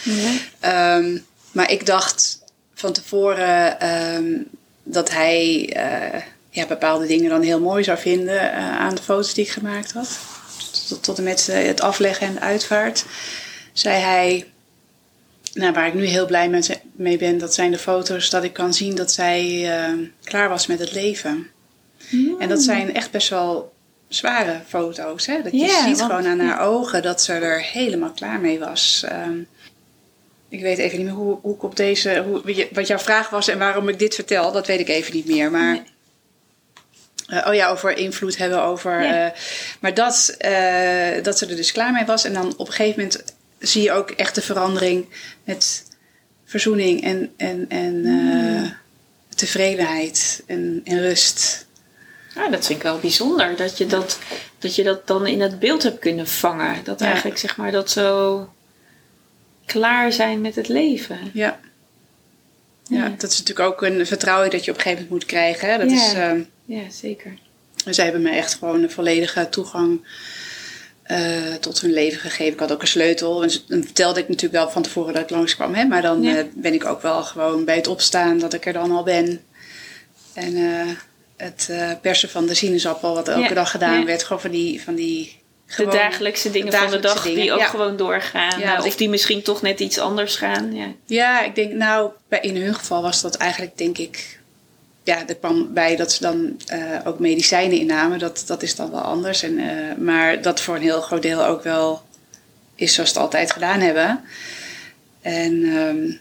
Speaker 2: Ehm, maar ik dacht van tevoren ehm, dat hij ja, bepaalde dingen dan heel mooi zou vinden eh, aan de foto's die ik gemaakt had. Tot, tot en met eh, het afleggen en de uitvaart. Zei hij, nou, waar ik nu heel blij mee ben, dat zijn de foto's dat ik kan zien dat zij eh, klaar was met het leven. En dat zijn echt best wel zware foto's. Hè? Dat je ziet
Speaker 1: want-
Speaker 2: gewoon aan haar ogen dat ze er helemaal klaar mee was. Ehm, ik weet even niet meer hoe, hoe ik op deze. Hoe, wat jouw vraag was en waarom ik dit vertel, dat weet ik even niet meer. Maar.
Speaker 1: Nee.
Speaker 2: Eh, oh ja, over invloed hebben over.
Speaker 1: Ja.
Speaker 2: eh, maar dat, eh, dat ze er dus klaar mee was. En dan op een gegeven moment zie je ook echt de verandering met verzoening en, en, en eh, tevredenheid en, en rust.
Speaker 1: Ja, dat vind ik wel bijzonder. Dat je dat, dat je dat dan in het beeld hebt kunnen vangen. Dat
Speaker 2: Ja.
Speaker 1: eigenlijk zeg maar dat zo klaar zijn met het leven.
Speaker 2: Ja. Ja, dat is natuurlijk ook een vertrouwen dat je op een gegeven moment moet krijgen. Hè? Dat
Speaker 1: Ja.
Speaker 2: is, ehm,
Speaker 1: Ja, zeker.
Speaker 2: zij hebben me echt gewoon een volledige toegang eh, tot hun leven gegeven. Ik had ook een sleutel. En dan vertelde ik natuurlijk wel van tevoren dat ik langskwam. Hè? Maar dan
Speaker 1: Ja.
Speaker 2: eh, ben ik ook wel gewoon bij het opstaan dat ik er dan al ben. En eh, het persen van de sinaasappel, wat elke
Speaker 1: Ja.
Speaker 2: dag gedaan werd. Gewoon van die... Van die
Speaker 1: De dagelijkse dingen van de dag
Speaker 2: dingen,
Speaker 1: die ook
Speaker 2: ja.
Speaker 1: gewoon doorgaan.
Speaker 2: Ja,
Speaker 1: Eh, of
Speaker 2: ik-
Speaker 1: die misschien toch net iets anders gaan. Ja.
Speaker 2: Ja, ik denk nou, bij, in hun geval was dat eigenlijk denk ik... Ja, er kwam bij dat ze dan eh, ook medicijnen innamen. Dat, dat is dan wel anders. En, eh, maar dat voor een heel groot deel ook wel is zoals ze het altijd gedaan hebben. En... ehm,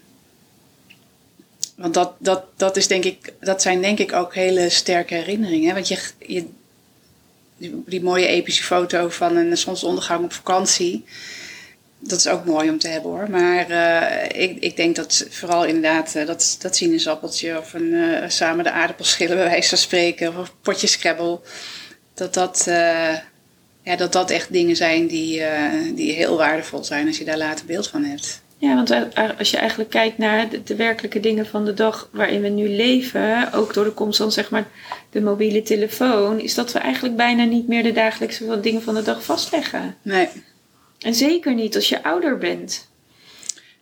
Speaker 2: want dat, dat, dat, is denk ik, dat zijn denk ik ook hele sterke herinneringen. hè. Want je, je, die, mooie epische foto van een zonsondergang op vakantie. Dat is ook mooi om te hebben hoor. Maar eh, ik, ik denk dat vooral inderdaad eh, dat, dat sinaasappeltje of een, eh, samen de aardappels schillen bij wijze van spreken. Of potje scrabble. Dat dat, ja, dat dat echt dingen zijn die, die heel waardevol zijn als je daar later beeld van hebt.
Speaker 1: Ja, want als je eigenlijk kijkt naar de, de werkelijke dingen van de dag waarin we nu leven, ook door de komst van zeg maar de mobiele telefoon, is dat we eigenlijk bijna niet meer de dagelijkse dingen van de dag vastleggen.
Speaker 2: Nee.
Speaker 1: En zeker niet als je ouder bent.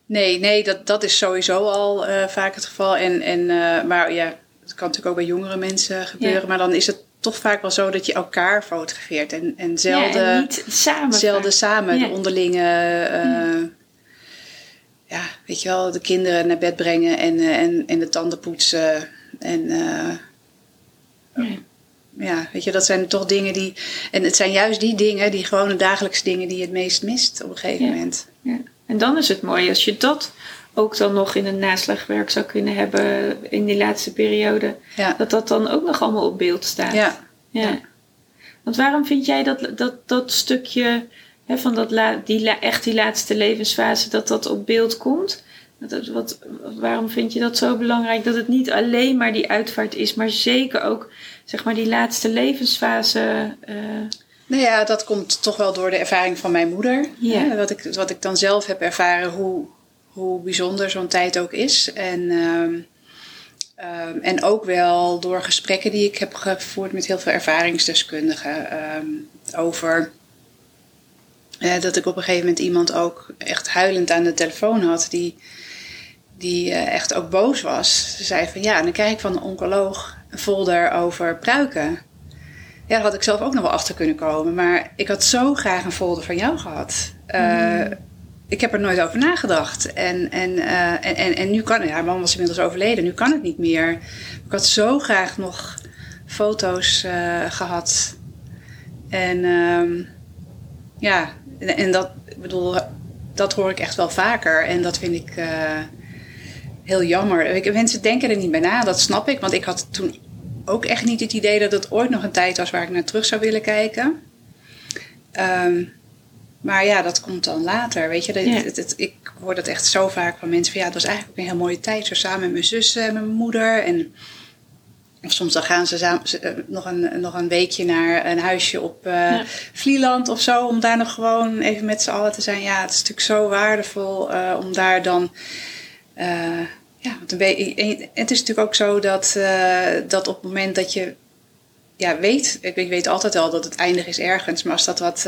Speaker 2: Nee, nee dat, dat is sowieso al eh, vaak het geval. En, en, eh, maar ja, dat kan natuurlijk ook bij jongere mensen gebeuren.
Speaker 1: Ja.
Speaker 2: Maar dan is het toch vaak wel zo dat je elkaar fotografeert. En, en zelden,
Speaker 1: ja, en niet samen.
Speaker 2: zelden
Speaker 1: vaak.
Speaker 2: samen
Speaker 1: Ja.
Speaker 2: de onderlinge... eh, ja, weet je wel, de kinderen naar bed brengen en, eh, en, en de tanden poetsen. En eh,
Speaker 1: Ja.
Speaker 2: ja, weet je, dat zijn toch dingen die... En het zijn juist die dingen, die gewone dagelijkse dingen... die je het meest mist op een gegeven
Speaker 1: Ja.
Speaker 2: moment.
Speaker 1: Ja. En dan is het mooi als je dat ook dan nog in een naslagwerk zou kunnen hebben in die laatste periode.
Speaker 2: Ja,
Speaker 1: Dat dat dan ook nog allemaal op beeld staat.
Speaker 2: ja.
Speaker 1: Ja. Want waarom vind jij dat, dat, dat stukje hè, van dat la, die, echt die laatste levensfase, dat dat op beeld komt? Wat, wat, waarom vind je dat zo belangrijk? Dat het niet alleen maar die uitvaart is, maar zeker ook zeg maar, die laatste levensfase. eh,
Speaker 2: Nou ja, dat komt toch wel door de ervaring van mijn moeder.
Speaker 1: Ja.
Speaker 2: Hè, wat, ik, wat ik dan zelf heb ervaren, hoe, hoe bijzonder zo'n tijd ook is. En, ehm, ehm, en ook wel door gesprekken die ik heb gevoerd met heel veel ervaringsdeskundigen ehm, over. Eh, dat ik op een gegeven moment iemand ook echt huilend aan de telefoon had, die, die eh, echt ook boos was. Ze zei van ja, en dan krijg ik van een oncoloog een folder over pruiken. Ja, daar had ik zelf ook nog wel achter kunnen komen. Maar ik had zo graag een folder van jou gehad. Eh, Ik heb er nooit over nagedacht. En, en, en, en, en nu kan... Ja, haar man was inmiddels overleden. Nu kan het niet meer. Ik had zo graag nog foto's eh, gehad. En ehm, ja, en, en dat... Ik bedoel, dat hoor ik echt wel vaker. En dat vind ik... eh, heel jammer. Ik- Mensen denken er niet bij na, dat snap ik. Want ik had toen ook echt niet het idee dat het ooit nog een tijd was waar ik naar terug zou willen kijken. Ehm, maar ja, dat komt dan later. Weet je, Dat-
Speaker 1: Ja.
Speaker 2: het, het- ik hoor dat echt zo vaak van mensen van ja, het was eigenlijk ook een heel mooie tijd. Zo samen met mijn zussen en mijn moeder. En Of soms dan gaan ze samen, ze, eh, nog, een, nog een weekje naar een huisje op
Speaker 1: Ja.
Speaker 2: Vlieland of zo. Om daar nog gewoon even met z'n allen te zijn. Ja, het is natuurlijk zo waardevol eh, om daar dan... ja, want het is natuurlijk ook zo dat, dat op het moment dat je ja, weet... Ik, weet altijd wel dat het eindig is ergens. Maar als dat wat,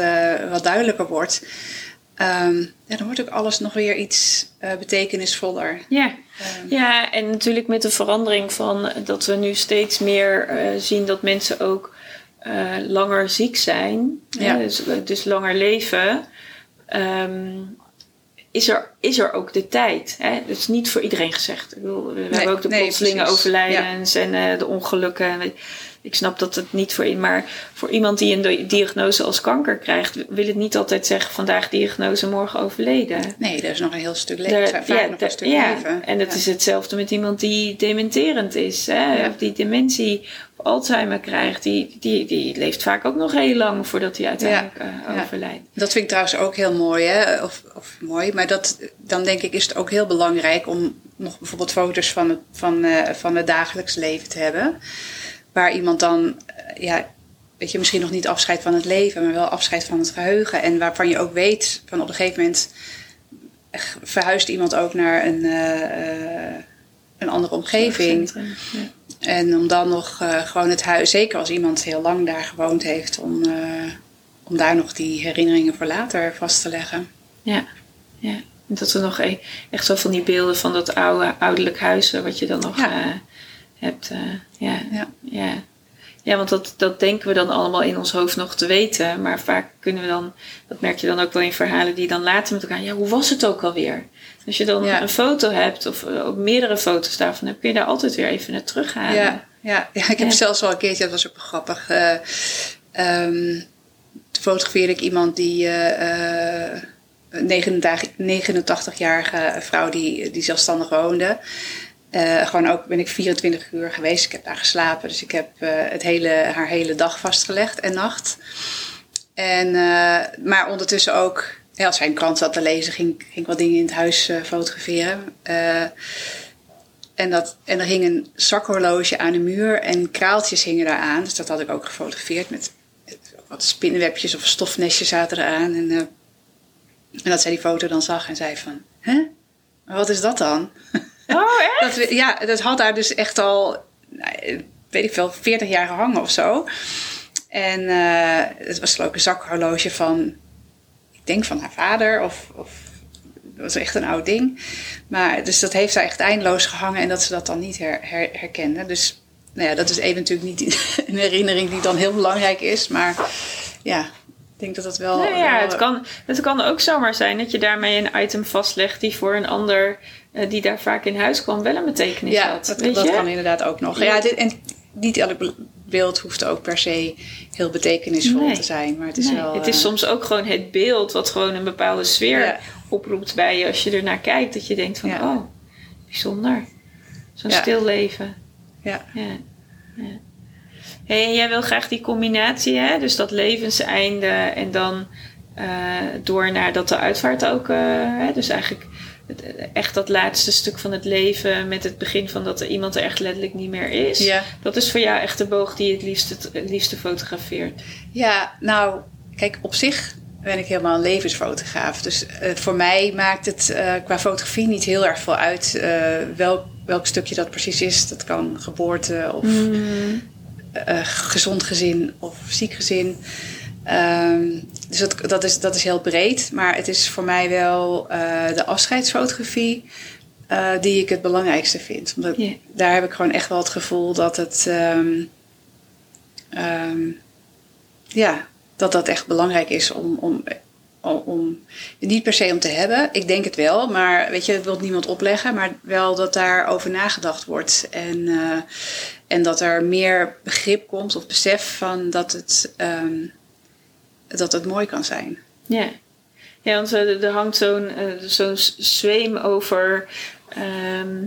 Speaker 2: wat duidelijker wordt... ehm, ja, dan wordt ook alles nog weer iets eh, betekenisvoller.
Speaker 1: Ja.
Speaker 2: Ehm,
Speaker 1: ja, en natuurlijk met de verandering van dat we nu steeds meer eh, zien dat mensen ook eh, langer ziek zijn,
Speaker 2: Ja.
Speaker 1: dus, dus langer leven, ehm, is, er, is er ook de tijd. Hè? Dat is niet voor iedereen gezegd. Ik bedoel, we hebben ook de
Speaker 2: nee,
Speaker 1: plotselinge
Speaker 2: precies.
Speaker 1: overlijdens en de ongelukken. Ik snap dat het niet voor maar voor iemand die een di- diagnose als kanker krijgt, wil het niet altijd zeggen vandaag diagnose, morgen overleden.
Speaker 2: Nee, er is nog een heel stuk leven. Vaak nog
Speaker 1: daar-
Speaker 2: een stuk
Speaker 1: ja,
Speaker 2: leven.
Speaker 1: En dat
Speaker 2: Ja.
Speaker 1: is hetzelfde met iemand die dementerend is. Hè?
Speaker 2: Ja.
Speaker 1: Of die dementie of Alzheimer krijgt. Die, die, die leeft vaak ook nog heel lang voordat hij uiteindelijk eh,
Speaker 2: Ja.
Speaker 1: overlijdt.
Speaker 2: Dat vind ik trouwens ook heel mooi, hè? Of, of mooi, maar dat, dan denk ik is het ook heel belangrijk om nog bijvoorbeeld foto's van het, van, eh, van het dagelijks leven te hebben. Waar iemand dan, eh, ja, weet je, misschien nog niet afscheid van het leven, maar wel afscheid van het geheugen. En waarvan je ook weet van op een gegeven moment verhuist iemand ook naar een, eh, eh, een andere omgeving.
Speaker 1: Ja.
Speaker 2: En om dan nog gewoon het huis, zeker als iemand heel lang daar gewoond heeft, om, om daar nog die herinneringen voor later vast te leggen.
Speaker 1: Ja, ja. Dat we nog e- echt zo van die beelden van dat oude ouderlijk huis, wat je dan nog
Speaker 2: Ja.
Speaker 1: Eh, hebt. ja.
Speaker 2: Ja.
Speaker 1: Ja. ja, want dat, dat denken we dan allemaal in ons hoofd nog te weten. Maar vaak kunnen we dan, dat merk je dan ook wel in verhalen die dan later met elkaar, ja, hoe was het ook alweer? Als je dan
Speaker 2: Ja.
Speaker 1: een foto hebt, of eh, ook meerdere foto's daarvan hebt, kun je daar altijd weer even naar terughalen.
Speaker 2: Ja, ja, ja, ik heb
Speaker 1: Ja.
Speaker 2: zelfs wel een keertje, dat was ook grappig. ehm, toen fotografeerde ik iemand die. een 89 89-jarige vrouw die, die zelfstandig woonde. Eh, gewoon ook ben ik 24 uur geweest. Ik heb daar geslapen. Dus ik heb eh, het hele, haar hele dag vastgelegd en nacht. En, eh, maar ondertussen ook, ja, als zij een krant zat te lezen, ging, ging ik wat dingen in het huis fotograferen. En, dat, en er hing een zakhorloge aan de muur en kraaltjes hingen daar aan. Dus dat had ik ook gefotografeerd met, wat spinnenwebjes of stofnestjes zaten eraan. En, en dat zij die foto dan zag en zei van, hè? Wat is dat dan?
Speaker 1: Oh, echt?
Speaker 2: Dat, we- ja, dat had daar dus echt al, nou, weet ik veel, 40 jaar gehangen of zo. En eh, het was ik een zakhorloge van, ik denk van haar vader of, of dat was echt een oud ding. Maar dus dat heeft zij echt eindeloos gehangen en dat ze dat dan niet her, her- herkende. Dus nou ja, dat is even natuurlijk niet een herinnering die dan heel belangrijk is. Maar ja, ik denk dat dat wel...
Speaker 1: Nou ja,
Speaker 2: wel-
Speaker 1: het kan, het kan ook zomaar zijn dat je daarmee een item vastlegt die voor een ander die daar vaak in huis kwam wel een betekenis
Speaker 2: Ja,
Speaker 1: had.
Speaker 2: dat, dat kan inderdaad ook nog.
Speaker 1: Ja.
Speaker 2: Dit, en niet elk be- beeld hoeft ook per se heel betekenisvol
Speaker 1: Nee.
Speaker 2: te zijn. Maar het is
Speaker 1: Nee,
Speaker 2: wel...
Speaker 1: het is
Speaker 2: eh,
Speaker 1: soms ook gewoon het beeld wat gewoon een bepaalde sfeer
Speaker 2: Ja.
Speaker 1: oproept bij je als je ernaar kijkt. Dat je denkt van,
Speaker 2: Ja.
Speaker 1: oh, bijzonder. Zo'n
Speaker 2: Ja.
Speaker 1: stil leven.
Speaker 2: Ja.
Speaker 1: Ja. ja. Hey, en jij wil graag die combinatie, hè? Dus dat levenseinde en dan eh, door naar dat de uitvaart ook, eh, hè? dus eigenlijk echt dat laatste stuk van het leven met het begin van dat er iemand er echt letterlijk niet meer is.
Speaker 2: Ja.
Speaker 1: Dat is voor jou echt de boog die je het liefste, het liefste fotografeert.
Speaker 2: Ja, nou, kijk, op zich ben ik helemaal een levensfotograaf. Dus eh, voor mij maakt het eh, qua fotografie niet heel erg veel uit eh, welk, welk stukje dat precies is. Dat kan geboorte of eh, gezond gezin of ziek gezin. Ehm, dus dat, dat, is, dat is heel breed. Maar het is voor mij wel eh, de afscheidsfotografie eh, die ik het belangrijkste vind. Omdat daar heb ik gewoon echt wel het gevoel dat het. ehm, ehm, ja, dat dat echt belangrijk is om, om, om, om- Niet per se om te hebben, ik denk het wel, maar weet je, dat wil niemand opleggen, maar wel dat daarover nagedacht wordt. En, eh, en dat er meer begrip komt of besef van dat het, dat het mooi kan zijn.
Speaker 1: Ja, ja want eh, er hangt zo'n eh, zo'n zweem over ehm,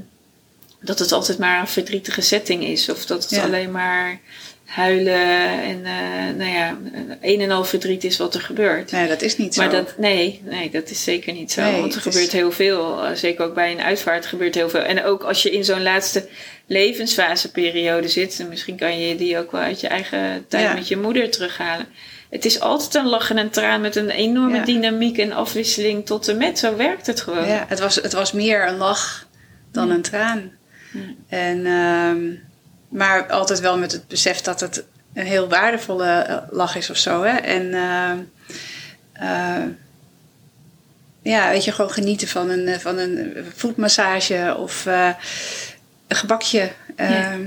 Speaker 1: dat het altijd maar een verdrietige setting is. Of dat het
Speaker 2: Ja.
Speaker 1: alleen maar huilen en uh, nou ja, een en al verdriet is wat er gebeurt.
Speaker 2: Nee, dat is niet zo.
Speaker 1: Maar dat, nee, nee, dat is zeker niet zo. want er gebeurt heel veel. Eh, zeker ook bij een uitvaart gebeurt heel veel. En ook als je in zo'n laatste levensfaseperiode zit, en misschien kan je die ook wel uit je eigen tijd met je moeder terughalen. Het is altijd een lach en een traan met een enorme dynamiek en afwisseling tot en met. Zo werkt het gewoon.
Speaker 2: Ja, het was, het was meer een lach dan een traan. En... Uh, maar altijd wel met het besef dat het een heel waardevolle eh, lach is of zo. Hè? En uh, uh, ja, weet je, gewoon genieten van een, van een voetmassage of uh, een gebakje, ja. Ja.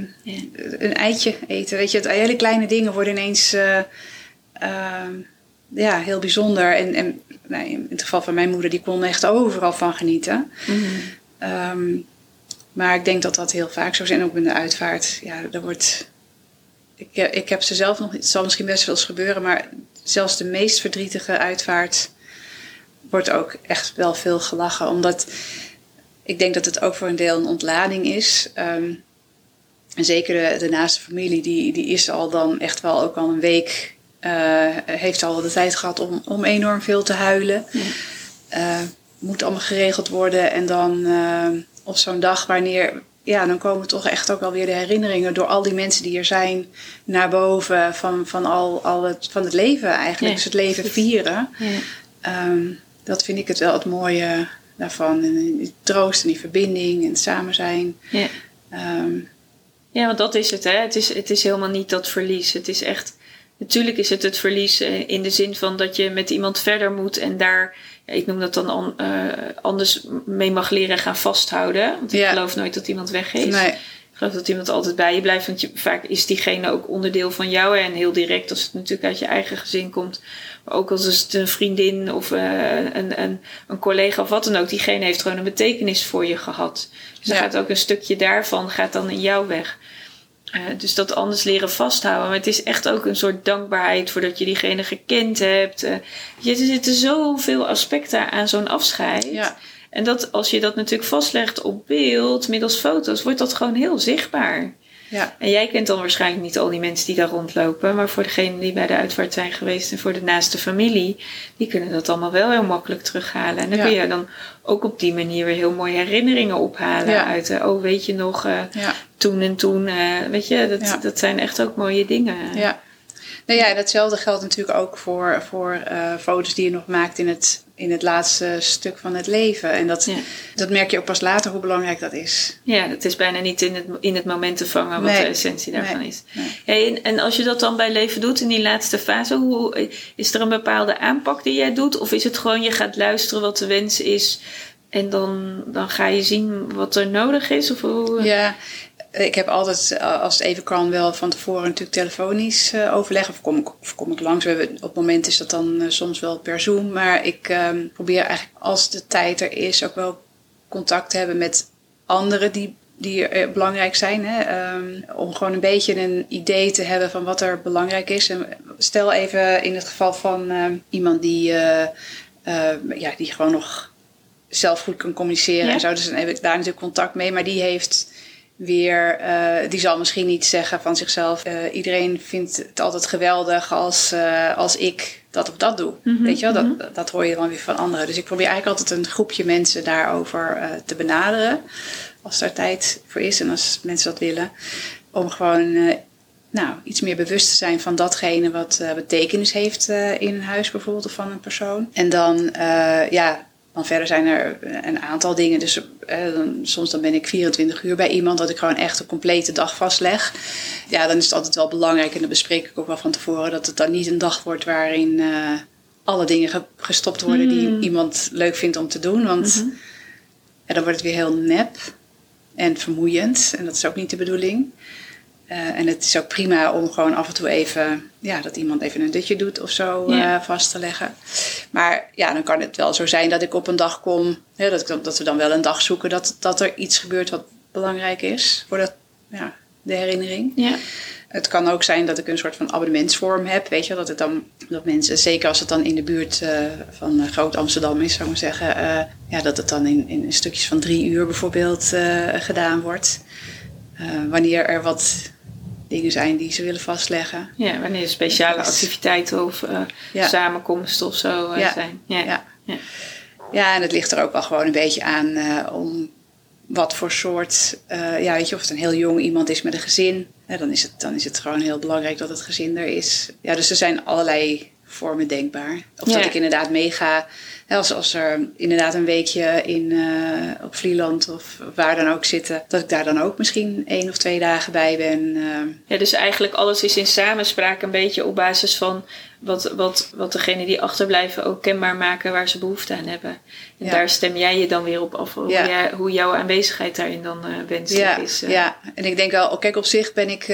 Speaker 2: een eitje eten. Weet je, het, hele kleine dingen worden ineens ja, heel bijzonder. En, en nou, in het geval van mijn moeder, die kon echt overal van genieten. -hmm. Maar ik denk dat dat heel vaak zo is. En ook in de uitvaart. Ja, er wordt. Ik, ik heb ze zelf nog. Het zal misschien best wel eens gebeuren. Maar zelfs de meest verdrietige uitvaart. wordt ook echt wel veel gelachen. Omdat. Ik denk dat het ook voor een deel een ontlading is. Um, en zeker de, de, naaste familie, die, die is al dan echt wel ook al een week. Uh, heeft al de tijd gehad om, om enorm veel te huilen. Uh, moet allemaal geregeld worden. En dan. Uh, op zo'n dag wanneer, ja, dan komen toch echt ook alweer de herinneringen door al die mensen die er zijn naar boven van, van al, al het, van het leven eigenlijk. Dus het leven vieren. Ja. Um, dat vind ik het wel het mooie daarvan. En die troost en die verbinding en het samen zijn.
Speaker 1: Ja. Um, ja, want dat is het, hè. Het is, het is helemaal niet dat verlies. Het is echt... Natuurlijk is het het verlies eh, in de zin van dat je met iemand verder moet en daar ik noem dat dan uh, anders mee mag leren gaan vasthouden. Want ik geloof nooit dat iemand weggeeft. Nee. Ik geloof dat iemand altijd bij je blijft. Want je, vaak is diegene ook onderdeel van jou. En heel direct als het natuurlijk uit je eigen gezin komt. Maar ook als het een vriendin of uh, een, een, een, collega of wat dan ook. Diegene heeft gewoon een betekenis voor je gehad. Dus dan gaat ook een stukje daarvan gaat dan in jou weg. Uh, dus dat anders leren vasthouden. Maar het is echt ook een soort dankbaarheid voordat je diegene gekend hebt. Uh, er zitten zoveel aspecten aan zo'n afscheid. Ja. En dat, als je dat natuurlijk vastlegt op beeld, middels foto's, wordt dat gewoon heel zichtbaar. Ja. En jij kent dan waarschijnlijk niet al die mensen die daar rondlopen. Maar voor degenen die bij de uitvaart zijn geweest en voor de naaste familie, die kunnen dat allemaal wel heel makkelijk terughalen. En dan kun je dan ook op die manier weer heel mooie herinneringen ophalen. Uit, uh, oh weet je nog, uh, toen en toen. Uh, weet je, dat, dat zijn echt ook mooie dingen.
Speaker 2: Ja. Nou ja, datzelfde geldt natuurlijk ook voor, voor foto's die je nog maakt in het in het laatste stuk van het leven. En dat, dat merk je ook pas later hoe belangrijk dat is.
Speaker 1: Ja, het is bijna niet in het, in het moment te vangen wat de essentie daarvan is. Nee. en als je dat dan bij leven doet in die laatste fase, hoe, is er een bepaalde aanpak die jij doet? Of is het gewoon je gaat luisteren wat de wens is en dan, dan ga je zien wat er nodig is? Of hoe?
Speaker 2: Ja, ik heb altijd, eh, als het even kan, wel van tevoren natuurlijk telefonisch uh, overleg. Of kom, ik, of kom ik langs. Op het moment is dat dan uh, soms wel per Zoom. Maar ik um, probeer eigenlijk, als de tijd er is, ook wel contact te hebben met anderen die, die belangrijk zijn. Hè? Um, om gewoon een beetje een idee te hebben van wat er belangrijk is. En stel even in het geval van uh, iemand die, ja, die gewoon nog zelf goed kan communiceren ja. en zo. Dus dan heb ik daar natuurlijk contact mee. Maar die heeft weer, uh, die zal misschien niet zeggen van zichzelf. Uh, iedereen vindt het altijd geweldig als, uh, als ik dat of dat doe. Mm -hmm, Weet je wel, mm -hmm. dat, dat hoor je dan weer van anderen. Dus ik probeer eigenlijk altijd een groepje mensen daarover te benaderen. Als er tijd voor is en als mensen dat willen. Om gewoon nou, iets meer bewust te zijn van datgene wat betekenis heeft in een huis bijvoorbeeld of van een persoon. En dan, ja, dan verder zijn er een aantal dingen. Dus eh, dan, soms dan ben ik 24 uur bij iemand dat ik gewoon echt een complete dag vastleg. Ja, dan is het altijd wel belangrijk en dan bespreek ik ook wel van tevoren dat het dan niet een dag wordt waarin uh, alle dingen gestopt worden die hmm. iemand leuk vindt om te doen. Want mm ja, dan wordt het weer heel nep en vermoeiend en dat is ook niet de bedoeling. Uh, en het is ook prima om gewoon af en toe even, ja, dat iemand even een dutje doet of zo uh, vast te leggen. Maar ja, dan kan het wel zo zijn dat ik op een dag kom, dat, ik, dat we dan wel een dag zoeken dat, dat er iets gebeurt wat belangrijk is voor dat, ja, de herinnering. Ja. Het kan ook zijn dat ik een soort van abonnementsvorm heb, weet je, dat het dan, dat mensen, zeker als het dan in de buurt uh, van Groot Amsterdam is, zou ik maar zeggen, ja, dat het dan in, in stukjes van drie uur bijvoorbeeld gedaan wordt. wanneer er wat dingen zijn die ze willen vastleggen.
Speaker 1: Ja, wanneer er speciale
Speaker 2: is-
Speaker 1: activiteiten of
Speaker 2: Ja.
Speaker 1: samenkomsten of zo eh,
Speaker 2: Ja.
Speaker 1: zijn. Ja.
Speaker 2: Ja.
Speaker 1: Ja.
Speaker 2: Ja, en het ligt er ook wel gewoon een beetje aan eh, om wat voor soort, ja, weet je, of het een heel jong iemand is met een gezin. Dan, is het, dan is het gewoon heel belangrijk dat het gezin er is. Ja, dus er zijn allerlei vormen denkbaar. Of
Speaker 1: Ja.
Speaker 2: dat ik inderdaad meega, als, als er inderdaad een weekje in, eh, op Vlieland of waar dan ook zitten, dat ik daar dan ook misschien één of twee dagen bij ben. eh.
Speaker 1: Ja, dus eigenlijk alles is in samenspraak een beetje op basis van wat, wat, wat degene die achterblijven ook kenbaar maken waar ze behoefte aan hebben. En
Speaker 2: Ja.
Speaker 1: daar stem jij je dan weer op af, hoe,
Speaker 2: Ja.
Speaker 1: jij- hoe jouw aanwezigheid daarin dan eh wenselijk
Speaker 2: Ja,
Speaker 1: is.
Speaker 2: ja, en ik denk wel, kijk, op zich ben ik,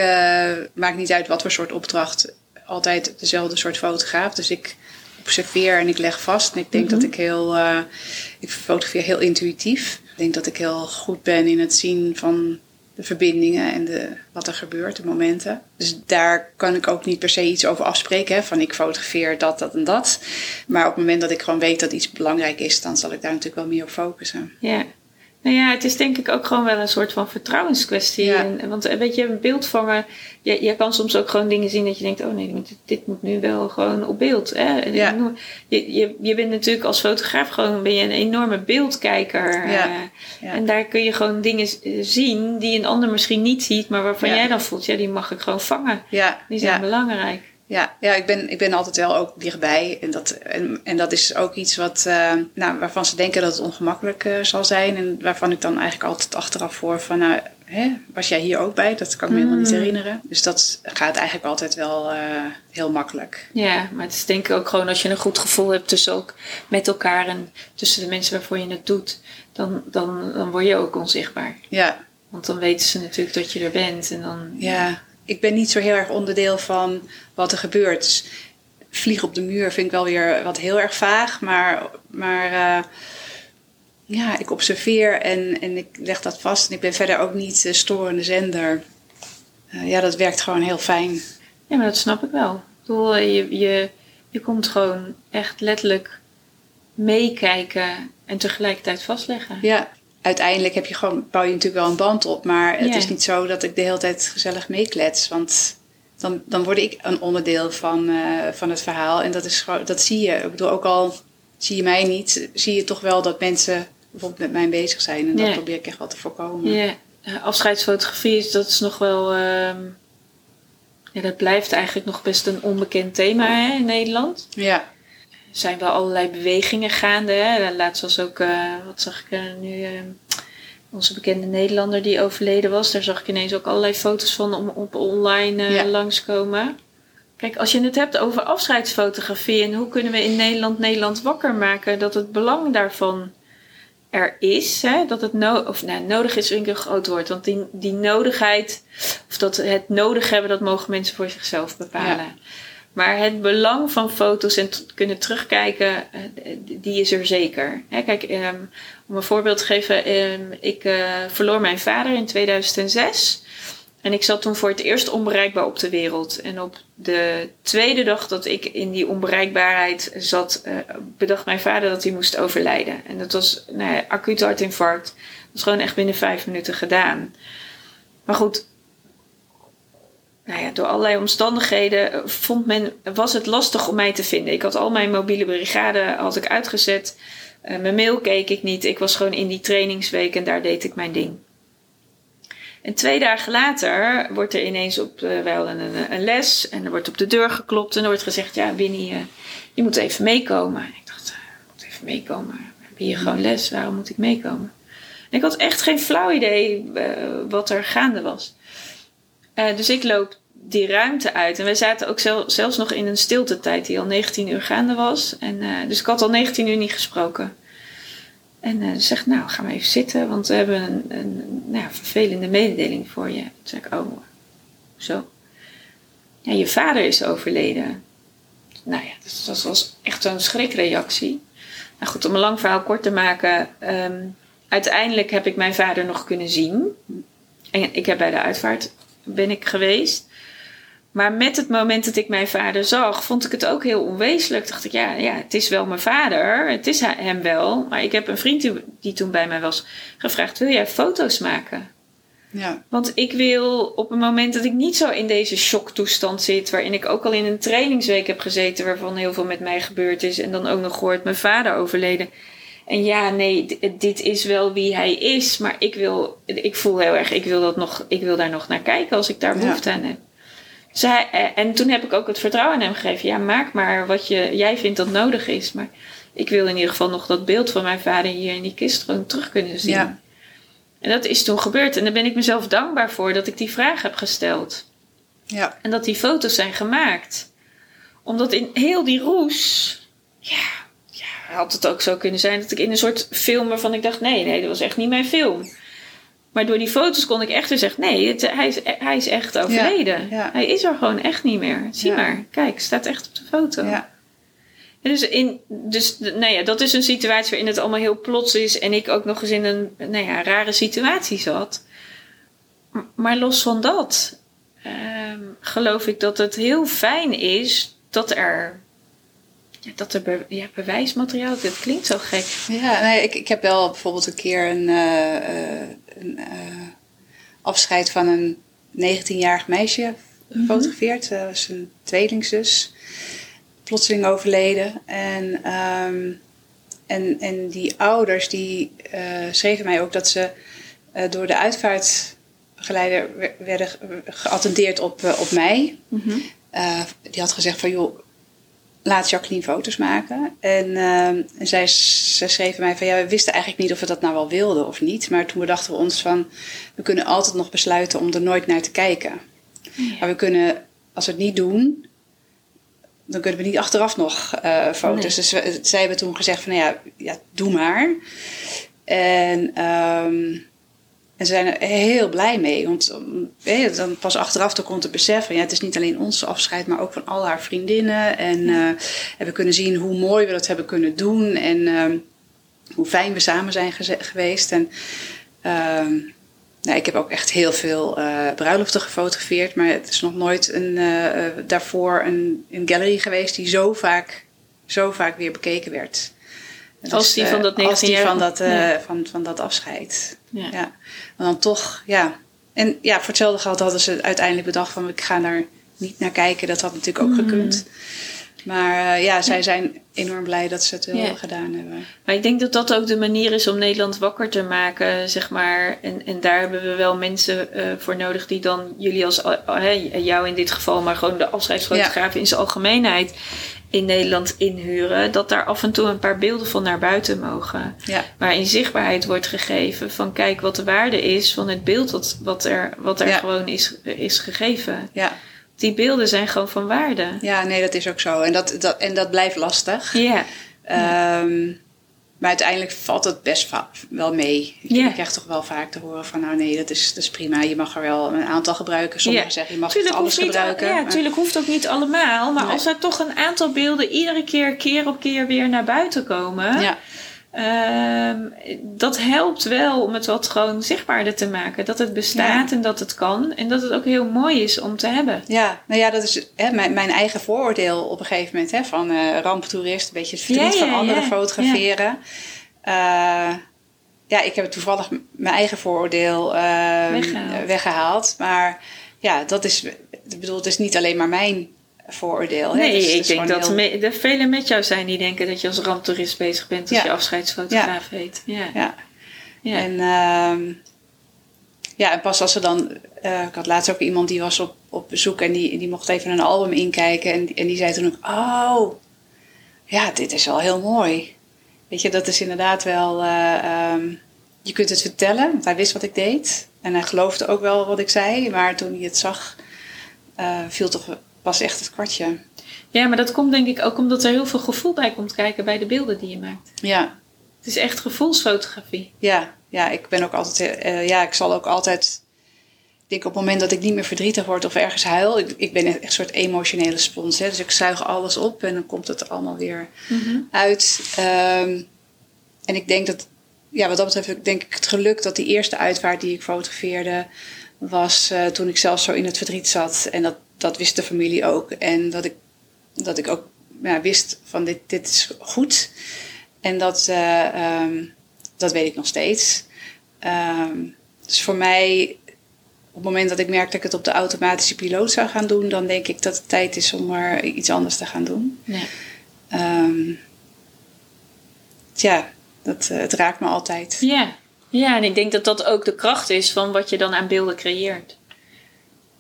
Speaker 2: maakt niet uit wat voor soort opdracht, altijd dezelfde soort fotograaf. Dus ik observeer en ik leg vast. En ik denk dat ik heel, eh, ik fotografeer heel intuïtief. Ik denk dat ik heel goed ben in het zien van de verbindingen en de, wat er gebeurt, de momenten. Dus daar kan ik ook niet per se iets over afspreken. Hè, van ik fotografeer dat, dat en dat. Maar op het moment dat ik gewoon weet dat iets belangrijk is, dan zal ik daar natuurlijk wel meer op focussen.
Speaker 1: Ja. Nou ja, het is denk ik ook gewoon wel een soort van vertrouwenskwestie.
Speaker 2: Ja.
Speaker 1: En, want weet je, beeld vangen, je, je kan soms ook gewoon dingen zien dat je denkt, oh nee, dit, dit moet nu wel gewoon op beeld. Hè? En
Speaker 2: Ja.
Speaker 1: noem- Je, je, je bent natuurlijk als fotograaf gewoon ben je een enorme beeldkijker.
Speaker 2: Ja.
Speaker 1: eh,
Speaker 2: Ja.
Speaker 1: En daar kun je gewoon dingen zien die een ander misschien niet ziet, maar waarvan jij dan voelt, ja, die mag ik gewoon vangen. Die zijn belangrijk.
Speaker 2: Ja, ja ik, ben, ik ben altijd wel ook dichtbij. En dat, en, en dat is ook iets wat, eh, nou, waarvan ze denken dat het ongemakkelijk eh, zal zijn. En waarvan ik dan eigenlijk altijd achteraf voor van, nou, hè, was jij hier ook bij? Dat kan ik me helemaal niet
Speaker 1: Mm.
Speaker 2: herinneren. Dus dat gaat eigenlijk altijd wel eh, heel makkelijk.
Speaker 1: Ja, maar het is denk ik ook gewoon als je een goed gevoel hebt tussen ook met elkaar en tussen de mensen waarvoor je het doet, dan, dan, dan word je ook onzichtbaar.
Speaker 2: Ja,
Speaker 1: Want dan weten ze natuurlijk dat je er bent en dan.
Speaker 2: ja, ik ben niet zo heel erg onderdeel van wat er gebeurt. Dus vlieg op de muur vind ik wel weer wat heel erg vaag. Maar, maar eh, ja, ik observeer en, en ik leg dat vast. En ik ben verder ook niet de storende zender. Eh, ja, dat werkt gewoon heel fijn.
Speaker 1: Ja, maar dat snap ik wel. Ik bedoel, je, je, je komt gewoon echt letterlijk meekijken en tegelijkertijd vastleggen.
Speaker 2: Ja, uiteindelijk heb je gewoon, bouw je natuurlijk wel een band op. Maar het
Speaker 1: Ja.
Speaker 2: is niet zo dat ik de hele tijd gezellig meeklets. Want dan, dan word ik een onderdeel van, eh, van het verhaal. En dat, is gewoon, dat zie je. Ik bedoel, ook al zie je mij niet, zie je toch wel dat mensen bijvoorbeeld met mij bezig zijn. En dat probeer ik echt wel te voorkomen.
Speaker 1: Ja, afscheidsfotografie, is- dat is nog wel. ehm, ja, dat blijft eigenlijk nog best een onbekend thema hè, in Nederland.
Speaker 2: Ja,
Speaker 1: zijn wel allerlei bewegingen gaande. Hè. Laatst was ook, eh, wat zag ik nu, eh, onze bekende Nederlander die overleden was. Daar zag ik ineens ook allerlei foto's van om, op online eh,
Speaker 2: Ja.
Speaker 1: langskomen. Kijk, als je het hebt over afscheidsfotografie en hoe kunnen we in Nederland Nederland wakker maken dat het belang daarvan er is, hè, dat het no of, nou, nodig is, vind ik een groot woord. Want die, die nodigheid, of dat het nodig hebben, dat mogen mensen voor zichzelf bepalen.
Speaker 2: Ja.
Speaker 1: Maar het belang van foto's en kunnen terugkijken, eh, die is er zeker. Hè, kijk, ehm, om een voorbeeld te geven, ehm, ik eh, verloor mijn vader in 2006. En ik zat toen voor het eerst onbereikbaar op de wereld. En op de tweede dag dat ik in die onbereikbaarheid zat, eh, bedacht mijn vader dat hij moest overlijden. En dat was nou ja, acuut hartinfarct. Dat was gewoon echt binnen vijf minuten gedaan. Maar goed, nou ja, door allerlei omstandigheden eh, vond men, was het lastig om mij te vinden. Ik had al mijn mobiele brigade had ik uitgezet. Eh, mijn mail keek ik niet. Ik was gewoon in die trainingsweek en daar deed ik mijn ding. En twee dagen later wordt er ineens op, eh, hadden een, een les en er wordt op de deur geklopt en er wordt gezegd, ja Winnie, je moet even meekomen. En ik dacht, ik moet even meekomen. We hebben hier gewoon les, waarom moet ik meekomen? En ik had echt geen flauw idee wat er gaande was. Eh, dus ik loop die ruimte uit. En wij zaten ook zel- zelfs nog in een stiltetijd die al 19 uur gaande was. En, eh, dus ik had al 19 uur niet gesproken. En eh, ze zegt, nou, ga maar even zitten, want we hebben een, een nou, vervelende mededeling voor je. Toen zei ik, oh, zo. Ja, je vader is overleden. Nou ja, dus dat was echt zo'n schrikreactie. Nou goed, om een lang verhaal kort te maken. ehm, uiteindelijk heb ik mijn vader nog kunnen zien. En ik heb bij de uitvaart ben ik geweest. Maar met het moment dat ik mijn vader zag, vond ik het ook heel onwezenlijk. Dacht ik, ja, ja het is wel mijn vader. Het is hem wel. Maar ik heb een vriend die, die toen bij mij was gevraagd: Wil jij foto's maken?
Speaker 2: Ja.
Speaker 1: Want ik wil op een moment dat ik niet zo in deze shocktoestand zit, waarin ik ook al in een trainingsweek heb gezeten, waarvan heel veel met mij gebeurd is, en dan ook nog gehoord mijn vader overleden. En ja, nee, dit is wel wie hij is, maar ik wil, ik voel heel erg, ik wil dat nog, ik wil daar nog naar kijken als ik daar
Speaker 2: Ja.
Speaker 1: behoefte aan heb. Eh, en toen heb ik ook het vertrouwen aan hem gegeven. Ja, maak maar wat je, jij vindt dat nodig is. Maar ik wil in ieder geval nog dat beeld van mijn vader hier in die kist gewoon terug kunnen zien.
Speaker 2: Ja.
Speaker 1: En dat is toen gebeurd. En daar ben ik mezelf dankbaar voor dat ik die vraag heb gesteld.
Speaker 2: Ja.
Speaker 1: En dat die foto's zijn gemaakt. Omdat in heel die roes. Ja, had het ook zo kunnen zijn dat ik in een soort film waarvan ik dacht: nee, nee, dat was echt niet mijn film. Maar door die foto's kon ik echt weer zeggen: nee, het, hij, is, hij is echt overleden.
Speaker 2: ja.
Speaker 1: Hij is er gewoon echt niet meer. Zie
Speaker 2: Ja.
Speaker 1: maar, kijk, staat echt op de foto.
Speaker 2: Ja.
Speaker 1: En dus, in, dus nou ja, dat is een situatie waarin het allemaal heel plots is en ik ook nog eens in een nou ja, rare situatie zat. Maar los van dat, ehm, geloof ik dat het heel fijn is dat er, ja, dat er be- ja, bewijsmateriaal, dat klinkt zo gek.
Speaker 2: Ja, nee, ik, ik heb wel bijvoorbeeld een keer een, eh, eh, een eh, afscheid van een 19-jarig meisje gefotografeerd. Dat was een tweelingzus. Plotseling overleden. En, ehm, en, en die ouders die eh, schreven mij ook dat ze eh, door de uitvaartbegeleider wer- werden ge- geattendeerd op, eh, op mij. Eh, die had gezegd van joh, laat Jacqueline foto's maken. En, ehm, en zij, zij schreven mij van ja, we wisten eigenlijk niet of we dat nou wel wilden of niet. Maar toen bedachten we ons van, we kunnen altijd nog besluiten om er nooit naar te kijken. Maar we kunnen, als we het niet doen, dan kunnen we niet achteraf nog eh, foto's.
Speaker 1: Nee.
Speaker 2: Dus zij hebben toen gezegd van nou ja, ja doe maar. En, ehm, en ze zijn er heel blij mee. Want eh, dan pas achteraf dan komt het besef van ja, het is niet alleen ons afscheid, maar ook van al haar vriendinnen. En eh, hebben kunnen zien hoe mooi we dat hebben kunnen doen. En ehm, hoe fijn we samen zijn geweest. En ehm, nou, ik heb ook echt heel veel eh, bruiloften gefotografeerd. Maar het is nog nooit een, eh, eh, daarvoor een, een gallery geweest die zo vaak, zo vaak weer bekeken werd. En
Speaker 1: Als die
Speaker 2: eh,
Speaker 1: van dat
Speaker 2: als die
Speaker 1: 19-jarige
Speaker 2: van dat, eh,
Speaker 1: Ja.
Speaker 2: van, van dat afscheid.
Speaker 1: Ja.
Speaker 2: Ja. Maar dan toch, ja. En ja, voor hetzelfde geld hadden ze uiteindelijk bedacht van ik ga daar niet naar kijken. Dat had natuurlijk ook gekund. Maar eh, ja, zij zijn enorm blij dat ze het wel gedaan hebben.
Speaker 1: Maar ik denk dat dat ook de manier is om Nederland wakker te maken, zeg maar. En, en daar hebben we wel mensen eh, voor nodig die dan jullie als, eh, jou in dit geval, maar gewoon de afscheidsfotografen in zijn algemeenheid in Nederland inhuren. Dat daar af en toe een paar beelden van naar buiten mogen.
Speaker 2: Ja,
Speaker 1: Waarin zichtbaarheid wordt gegeven van kijk wat de waarde is van het beeld wat, wat er, wat er
Speaker 2: Ja.
Speaker 1: gewoon is, is gegeven.
Speaker 2: ja.
Speaker 1: Die beelden zijn gewoon van waarde.
Speaker 2: ja, nee, dat is ook zo. En dat, dat, en dat blijft lastig.
Speaker 1: Ja,
Speaker 2: Ehm, maar uiteindelijk valt het best wel mee. Ik,
Speaker 1: Ja.
Speaker 2: ik krijg toch wel vaak te horen van nou nee, dat is, dat is prima. Je mag er wel een aantal gebruiken. Sommigen zeggen je mag
Speaker 1: Tuurlijk
Speaker 2: het alles gebruiken.
Speaker 1: Ja,
Speaker 2: maar-
Speaker 1: natuurlijk hoeft ook niet allemaal. Maar
Speaker 2: Nee.
Speaker 1: als er toch een aantal beelden iedere keer, keer op keer weer naar buiten komen.
Speaker 2: ja,
Speaker 1: ehm, dat helpt wel om het wat gewoon zichtbaarder te maken. Dat het bestaat en dat het kan. En dat het ook heel mooi is om te hebben.
Speaker 2: Ja, nou ja, dat is hè, mijn, mijn eigen vooroordeel op een gegeven moment. Hè, van eh ramptoerist, een beetje het verdriet
Speaker 1: Ja, ja,
Speaker 2: van anderen fotograferen. Ja. ja, ik heb toevallig mijn eigen vooroordeel
Speaker 1: Weggehaald.
Speaker 2: weggehaald. Maar ja, dat is, ik bedoel, het is niet alleen maar mijn vooroordeel.
Speaker 1: Nee,
Speaker 2: het
Speaker 1: ik denk dat
Speaker 2: heel-
Speaker 1: me- er velen met jou zijn die denken dat je als ramptoerist bezig bent als
Speaker 2: Ja.
Speaker 1: je afscheidsfotograaf heet. Ja.
Speaker 2: Ja.
Speaker 1: Ja.
Speaker 2: En, ehm, ja, en pas als ze dan... eh, ik had laatst ook iemand die was op, op bezoek en die, die mocht even een album inkijken. En, die- en die zei toen ook, oh, ja, dit is wel heel mooi. Weet je, dat is inderdaad wel... eh, ehm, je kunt het vertellen, want hij wist wat ik deed. En hij geloofde ook wel wat ik zei. Maar toen hij het zag, eh, viel toch pas echt het kwartje.
Speaker 1: ja, maar dat komt denk ik ook omdat er heel veel gevoel bij komt kijken bij de beelden die je maakt.
Speaker 2: Ja,
Speaker 1: Het is echt gevoelsfotografie.
Speaker 2: Ja, ja, ik ben ook altijd, eh, ja, ik zal ook altijd, ik denk op het moment dat ik niet meer verdrietig word of ergens huil, ik, ik ben echt een soort emotionele spons. Hè? Dus ik zuig alles op en dan komt het allemaal weer uit. Ehm, en ik denk dat, ja, wat dat betreft, ik denk ik het geluk dat die eerste uitvaart die ik fotografeerde, was eh, toen ik zelf zo in het verdriet zat. En dat, dat wist de familie ook. En dat ik, dat ik ook ja, wist van dit, dit is goed. En dat, eh, ehm, dat weet ik nog steeds. Ehm, dus voor mij op het moment dat ik merk dat ik het op de automatische piloot zou gaan doen, dan denk ik dat het tijd is om maar iets anders te gaan doen.
Speaker 1: Ja.
Speaker 2: Ehm, ja, dat, eh, het raakt me altijd.
Speaker 1: Ja. ja, en ik denk dat dat ook de kracht is van wat je dan aan beelden creëert.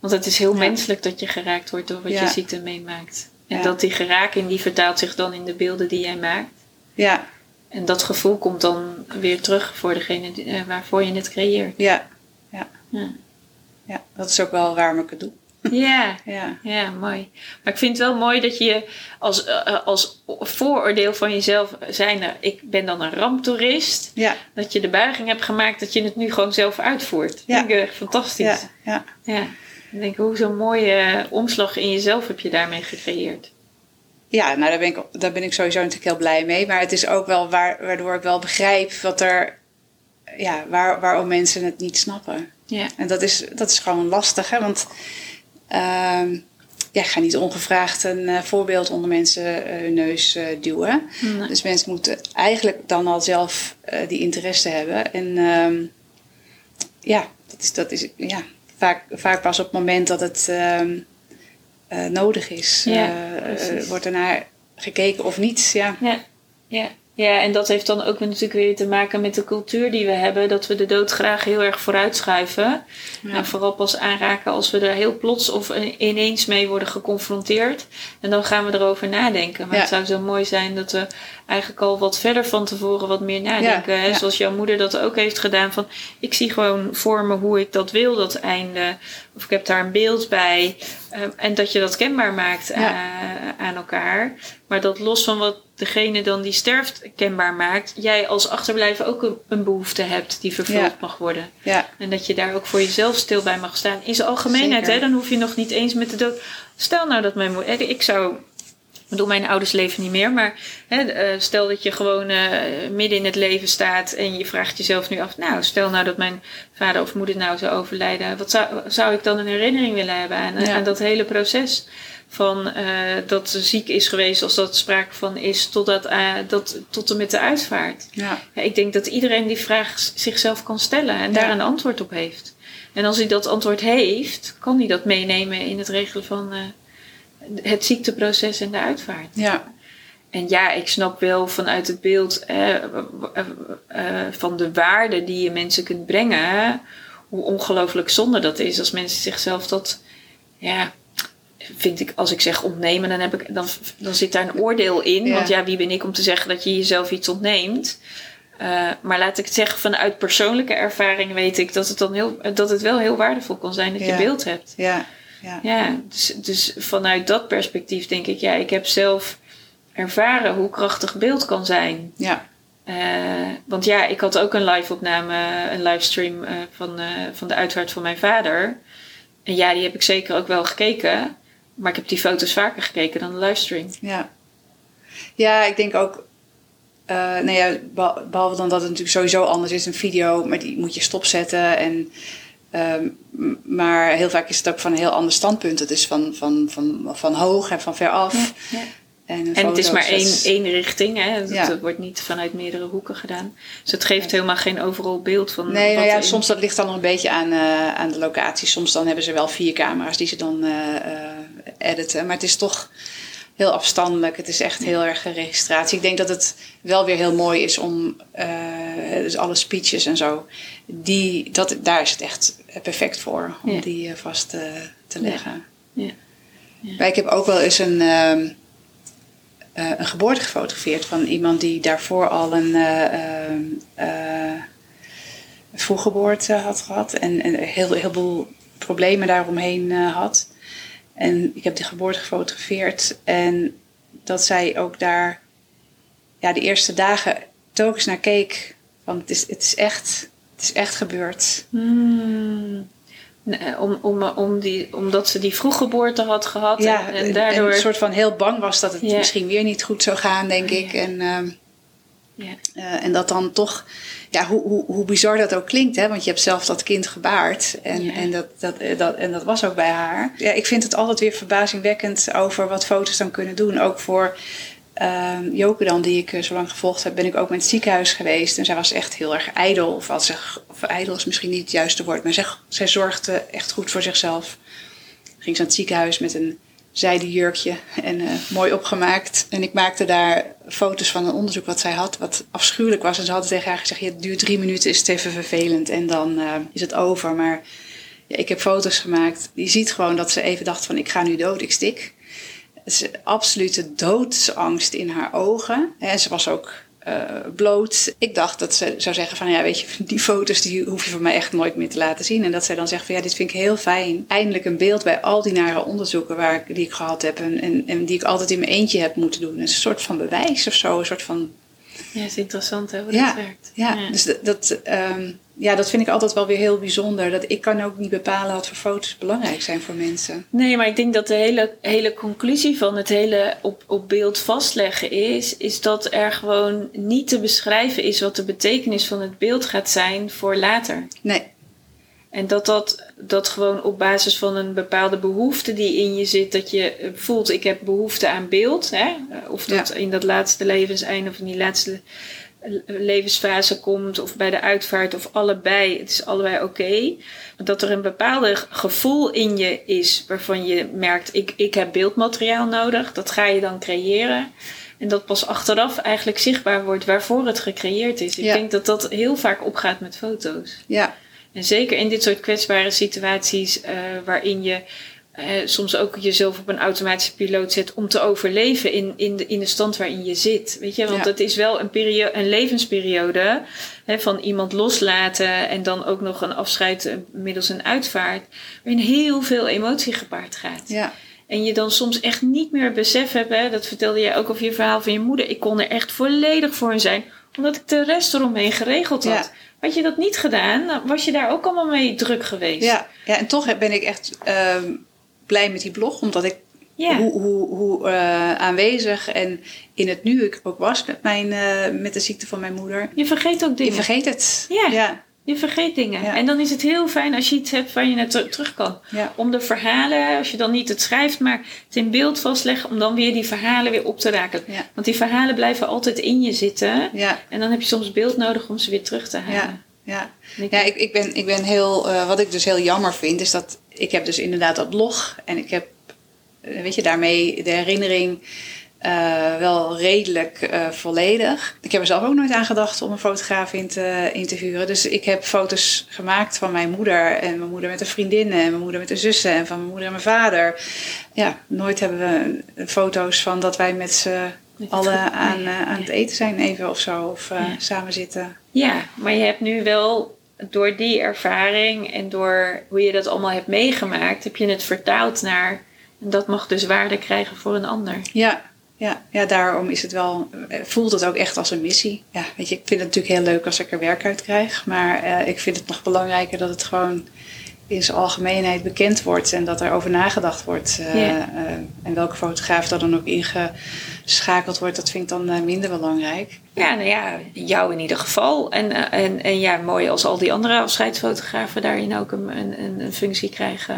Speaker 1: Want het is heel
Speaker 2: Ja.
Speaker 1: menselijk dat je geraakt wordt door wat
Speaker 2: Ja.
Speaker 1: je ziet en meemaakt. En
Speaker 2: Ja.
Speaker 1: dat die geraking die vertaalt zich dan in de beelden die jij maakt.
Speaker 2: Ja,
Speaker 1: En dat gevoel komt dan weer terug voor degene die- eh, waarvoor je het creëert.
Speaker 2: ja, ja,
Speaker 1: Ja.
Speaker 2: Dat is ook wel waarom ik het doe.
Speaker 1: Ja,
Speaker 2: Ja,
Speaker 1: ja, mooi. Maar ik vind het wel mooi dat je als, eh, als vooroordeel van jezelf zijn, ik ben dan een ramptoerist,
Speaker 2: ja,
Speaker 1: dat je de buiging hebt gemaakt dat je het nu gewoon zelf uitvoert.
Speaker 2: Ja.
Speaker 1: Dat vind ik echt fantastisch.
Speaker 2: ja, ja.
Speaker 1: Ja. Ik denk, hoe zo'n mooie omslag in jezelf heb je daarmee gecreëerd.
Speaker 2: Ja, nou daar ben, ik, daar ben ik sowieso natuurlijk heel blij mee. Maar het is ook wel waar, waardoor ik wel begrijp wat er, ja, waar, waarom mensen het niet snappen.
Speaker 1: Ja.
Speaker 2: En dat is, dat is gewoon lastig, hè? Want ehm, ja, ik ga niet ongevraagd een eh, voorbeeld onder mensen eh, hun neus eh, duwen.
Speaker 1: Nee.
Speaker 2: Dus mensen moeten eigenlijk dan al zelf die interesse hebben. En ehm, ja, dat is, dat is ja, vaak, vaak pas op het moment dat het ehm, eh, nodig is,
Speaker 1: Ja,
Speaker 2: eh, eh, wordt er naar gekeken of niet. Ja,
Speaker 1: Ja, ja. Ja, en dat heeft dan ook natuurlijk weer te maken met de cultuur die we hebben. Dat we de dood graag heel erg vooruitschuiven.
Speaker 2: Ja.
Speaker 1: En vooral pas aanraken als we er heel plots of ineens mee worden geconfronteerd. En dan gaan we erover nadenken. Maar
Speaker 2: Ja.
Speaker 1: het zou zo mooi zijn dat we eigenlijk al wat verder van tevoren wat meer nadenken.
Speaker 2: Ja,
Speaker 1: hè?
Speaker 2: ja.
Speaker 1: Zoals jouw moeder dat ook heeft gedaan. Van ik zie gewoon voor me hoe ik dat wil, dat einde. Of ik heb daar een beeld bij. Ehm, en dat je dat kenbaar maakt aan, aan elkaar. Maar dat los van wat degene dan die sterft kenbaar maakt, jij als achterblijver ook een, een behoefte hebt die vervuld
Speaker 2: Ja.
Speaker 1: mag worden.
Speaker 2: ja,
Speaker 1: En dat je daar ook voor jezelf stil bij mag staan. In zijn algemeenheid,
Speaker 2: Zeker.
Speaker 1: hè, dan hoef je nog niet eens met de dood. Stel nou dat mijn moeder. Ik zou. Ik bedoel, mijn ouders leven niet meer, maar hè, eh, stel dat je gewoon eh, midden in het leven staat en je vraagt jezelf nu af, nou, stel nou dat mijn vader of moeder nou zou overlijden, wat zou, zou ik dan een herinnering willen hebben aan,
Speaker 2: Ja.
Speaker 1: aan dat hele proces? Van eh, dat ze ziek is geweest, als dat sprake van is, totdat, eh, dat, tot en met de uitvaart.
Speaker 2: ja,
Speaker 1: Ja, ik denk dat iedereen die vraag zichzelf kan stellen en daar een antwoord op heeft. En als hij dat antwoord heeft, kan hij dat meenemen in het regelen van het ziekteproces en de uitvaart.
Speaker 2: ja,
Speaker 1: En ja, ik snap wel vanuit het beeld eh, eh, van de waarde die je mensen kunt brengen, hoe ongelooflijk zonde dat is als mensen zichzelf dat, ja, vind ik, als ik zeg ontnemen, dan, heb ik, dan, dan zit daar een oordeel in.
Speaker 2: Ja.
Speaker 1: Want ja, wie ben ik om te zeggen dat je jezelf iets ontneemt? Eh, maar laat ik het zeggen, vanuit persoonlijke ervaring weet ik dat het, dan heel, dat het wel heel waardevol kan zijn dat
Speaker 2: Ja.
Speaker 1: je beeld hebt.
Speaker 2: ja, ja,
Speaker 1: Ja, dus, dus vanuit dat perspectief denk ik, ja, ik heb zelf ervaren hoe krachtig beeld kan zijn.
Speaker 2: ja,
Speaker 1: Eh, want ja, ik had ook een live-opname, een livestream eh, van, eh, van de uitvaart van mijn vader. En ja, die heb ik zeker ook wel gekeken. Maar ik heb die foto's vaker gekeken dan de livestream.
Speaker 2: ja. Ja, ik denk ook, nou ja, beh- behalve dan dat het natuurlijk sowieso anders is, een video, maar die moet je stopzetten. En, ehm, maar heel vaak is het ook van een heel ander standpunt. Het is van, van, van, van hoog en van ver af.
Speaker 1: Ja.
Speaker 2: En,
Speaker 1: het is maar één, één richting, hè? Het,
Speaker 2: Ja.
Speaker 1: wordt niet vanuit meerdere hoeken gedaan. Dus het geeft helemaal geen overal beeld van.
Speaker 2: Nee, nou
Speaker 1: wat
Speaker 2: ja,
Speaker 1: er in-
Speaker 2: soms dat ligt dan nog een beetje aan, eh, aan de locatie. Soms dan hebben ze wel vier camera's die ze dan eh, eh, editen. Maar het is toch heel afstandelijk. Het is echt heel erg een registratie. Ik denk dat het wel weer heel mooi is om... dus alle speeches en zo. Die, dat, daar is het echt perfect voor. Om
Speaker 1: Ja.
Speaker 2: die eh, vast eh, te leggen.
Speaker 1: Ja. Ja.
Speaker 2: Maar ik heb ook wel eens een... ehm, eh, een geboorte gefotografeerd van iemand die daarvoor al een eh, ehm, eh, vroeggeboorte had gehad en, en een heel, heel veel problemen daaromheen eh, had. En ik heb die geboorte gefotografeerd en dat zij ook daar ja, de eerste dagen telkens naar keek. Van het is, het is echt, het is echt gebeurd.
Speaker 1: Hmm. Nee, Om, om, om die, omdat ze die vroeggeboorte had gehad.
Speaker 2: Ja,
Speaker 1: en, en daardoor.
Speaker 2: een soort van heel bang was dat het
Speaker 1: Ja.
Speaker 2: misschien weer niet goed zou gaan, denk
Speaker 1: Ja.
Speaker 2: ik. En, ehm,
Speaker 1: ja.
Speaker 2: Eh, en dat dan toch, ja, hoe, hoe, hoe bizar dat ook klinkt, hè? want je hebt zelf dat kind gebaard. En, en, dat, dat, eh, dat, en dat was ook bij haar. Ja, ik vind het altijd weer verbazingwekkend over wat foto's dan kunnen doen. Ook voor uh, Joke dan, die ik zo lang gevolgd heb, ben ik ook met het ziekenhuis geweest. En zij was echt heel erg ijdel. Of, als ze, of ijdel is misschien niet het juiste woord. Maar zij, zij zorgde echt goed voor zichzelf. Ging ze naar het ziekenhuis met een zijde jurkje en uh, mooi opgemaakt. En ik maakte daar foto's van een onderzoek wat zij had, wat afschuwelijk was. En ze hadden tegen haar gezegd, ja, het duurt drie minuten, is het even vervelend en dan uh, is het over. Maar ja, ik heb foto's gemaakt. Je ziet gewoon dat ze even dacht van, ik ga nu dood, ik stik. Absolute doodsangst in haar ogen. En ze was ook uh, bloot. Ik dacht dat ze zou zeggen van ja, weet je, die foto's die hoef je van mij echt nooit meer te laten zien. En dat zij dan zegt van ja, dit vind ik heel fijn. Eindelijk een beeld bij al die nare onderzoeken waar ik, die ik gehad heb en, en, en die ik altijd in mijn eentje heb moeten doen. een soort van bewijs of zo, een soort van...
Speaker 1: Ja, is interessant hè, hoe ja, dat werkt.
Speaker 2: Ja, ja. dus dat, dat um, ja, dat vind ik altijd wel weer heel bijzonder. Dat ik kan ook niet bepalen wat voor foto's belangrijk zijn voor mensen.
Speaker 1: Nee, maar ik denk dat de hele, hele conclusie van het hele op, op beeld vastleggen is, is dat er gewoon niet te beschrijven is wat de betekenis van het beeld gaat zijn voor later.
Speaker 2: Nee.
Speaker 1: En dat dat, dat gewoon op basis van een bepaalde behoefte die in je zit, dat je voelt, ik heb behoefte aan beeld. Hè? Of dat in dat laatste levenseinde of in die laatste levensfase komt of bij de uitvaart of allebei. Het is allebei oké. Okay. Dat er een bepaalde gevoel in je is waarvan je merkt, ik, ik heb beeldmateriaal nodig. Dat ga je dan creëren. En dat pas achteraf eigenlijk zichtbaar wordt waarvoor het gecreëerd is. Ik denk dat dat heel vaak opgaat met foto's.
Speaker 2: Ja.
Speaker 1: En zeker in dit soort kwetsbare situaties uh, waarin je uh, soms ook jezelf op een automatische piloot zet om te overleven in, in, de, in de stand waarin je zit. Weet je, want ja. het is wel een, periode, een levensperiode hè, van iemand loslaten en dan ook nog een afscheid eh, middels een uitvaart, waarin heel veel emotie gepaard gaat.
Speaker 2: Ja.
Speaker 1: En je dan soms echt niet meer besef hebt, hè, dat vertelde jij ook over je verhaal van je moeder. Ik kon er echt volledig voor zijn, omdat ik de rest eromheen geregeld had. Ja. Had je dat niet gedaan, dan was je daar ook allemaal mee druk geweest.
Speaker 2: Ja, ja en toch ben ik echt. Um blij met die blog, omdat ik hoe, hoe, hoe uh, aanwezig en in het nu ik ook was met, mijn, uh, met de ziekte van mijn moeder.
Speaker 1: Je vergeet ook dingen.
Speaker 2: Je vergeet het.
Speaker 1: Ja. Je vergeet dingen. Ja. En dan is het heel fijn als je iets hebt waar je naar terug kan.
Speaker 2: Ja.
Speaker 1: Om de verhalen, als je dan niet het schrijft, maar het in beeld vastleggen, om dan weer die verhalen weer op te raken.
Speaker 2: Ja.
Speaker 1: Want die verhalen blijven altijd in je zitten.
Speaker 2: Ja.
Speaker 1: En dan heb je soms beeld nodig om ze weer terug te halen.
Speaker 2: Ja, ja. ja ik, ik, ben, ik ben heel, uh, wat ik dus heel jammer vind, is dat ik heb dus inderdaad dat blog en ik heb, weet je, daarmee de herinnering uh, wel redelijk uh, volledig. Ik heb er zelf ook nooit aan gedacht om een fotograaf in te, in te huren. Dus ik heb foto's gemaakt van mijn moeder en mijn moeder met een vriendin en mijn moeder met een zussen en van mijn moeder en mijn vader. Ja, nooit hebben we foto's van dat wij met z'n allen aan, uh, aan het eten zijn even of zo. Of ja. samen zitten.
Speaker 1: Ja, maar je hebt nu wel door die ervaring en door hoe je dat allemaal hebt meegemaakt, heb je het vertaald naar. En dat mag dus waarde krijgen voor een ander.
Speaker 2: Ja, ja, ja, daarom is het wel, voelt het ook echt als een missie. Ja, weet je, ik vind het natuurlijk heel leuk als ik er werk uit krijg. Maar uh, ik vind het nog belangrijker dat het gewoon in zijn algemeenheid bekend wordt en dat er over nagedacht wordt. Yeah. uh, en welke fotograaf er dan ook ingeschakeld wordt, dat vind ik dan uh, minder belangrijk.
Speaker 1: Ja, nou ja, jou in ieder geval. En, en, en ja, mooi als al die andere afscheidsfotografen daarin ook een, een, een functie krijgen,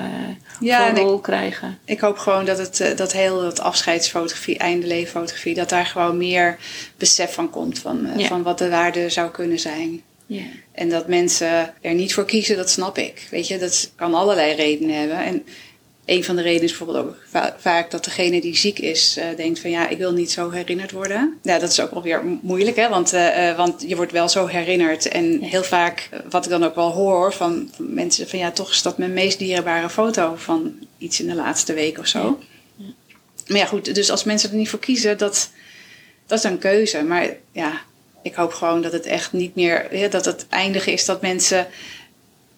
Speaker 1: ja, een rol ik, krijgen.
Speaker 2: Ik hoop gewoon dat het dat heel dat afscheidsfotografie, eindelevenfotografie, dat daar gewoon meer besef van komt van, ja. van wat de waarde zou kunnen zijn.
Speaker 1: Ja.
Speaker 2: En dat mensen er niet voor kiezen, dat snap ik. Weet je, dat kan allerlei redenen hebben. En een van de redenen is bijvoorbeeld ook va vaak dat degene die ziek is uh, denkt van ja, ik wil niet zo herinnerd worden. Ja, dat is ook wel weer moeilijk, hè? Want, uh, want je wordt wel zo herinnerd. En heel vaak, wat ik dan ook wel hoor van, van mensen van ja, toch is dat mijn meest dierbare foto van iets in de laatste week of zo. Ja. Maar ja, goed, dus als mensen er niet voor kiezen, dat, dat is een keuze. Maar ja, ik hoop gewoon dat het echt niet meer, dat het eindige is dat mensen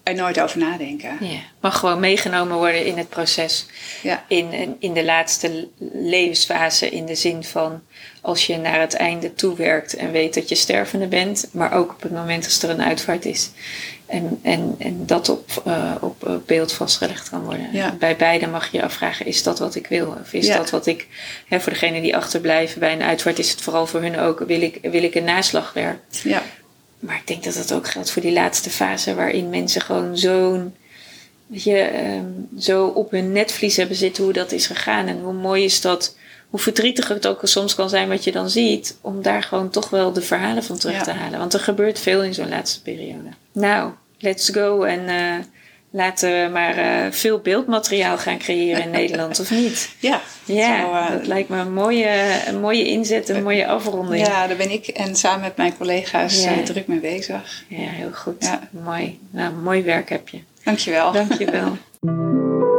Speaker 2: er nooit over nadenken.
Speaker 1: Ja, mag gewoon meegenomen worden in het proces.
Speaker 2: Ja.
Speaker 1: In, in de laatste levensfase, in de zin van als je naar het einde toewerkt en weet dat je stervende bent, maar ook op het moment als er een uitvaart is. En, en, en dat op, uh, op beeld vastgelegd kan worden.
Speaker 2: Ja.
Speaker 1: Bij beide mag je je afvragen: is dat wat ik wil? Of is
Speaker 2: Ja.
Speaker 1: dat wat ik. Hè, voor degenen die achterblijven bij een uitvaart, is het vooral voor hun ook: wil ik, wil ik een naslagwerk?
Speaker 2: Ja,
Speaker 1: Maar ik denk dat dat ook geldt voor die laatste fase, waarin mensen gewoon zo'n. Weet je, ehm, zo op hun netvlies hebben zitten hoe dat is gegaan. En hoe mooi is dat hoe verdrietig het ook soms kan zijn wat je dan ziet, om daar gewoon toch wel de verhalen van terug
Speaker 2: Ja.
Speaker 1: te halen. Want er gebeurt veel in zo'n laatste periode. Nou, let's go en eh, laten we maar eh, veel beeldmateriaal gaan creëren in Nederland, of niet?
Speaker 2: Ja,
Speaker 1: Ja,
Speaker 2: Zo, eh,
Speaker 1: dat lijkt me een mooie, een mooie inzet, een mooie afronding.
Speaker 2: ja, daar ben ik en samen met mijn collega's
Speaker 1: Ja.
Speaker 2: eh, druk mee bezig.
Speaker 1: Ja, heel goed.
Speaker 2: Ja.
Speaker 1: Mooi. Nou, mooi werk heb je.
Speaker 2: Dankjewel.
Speaker 1: Dank je wel.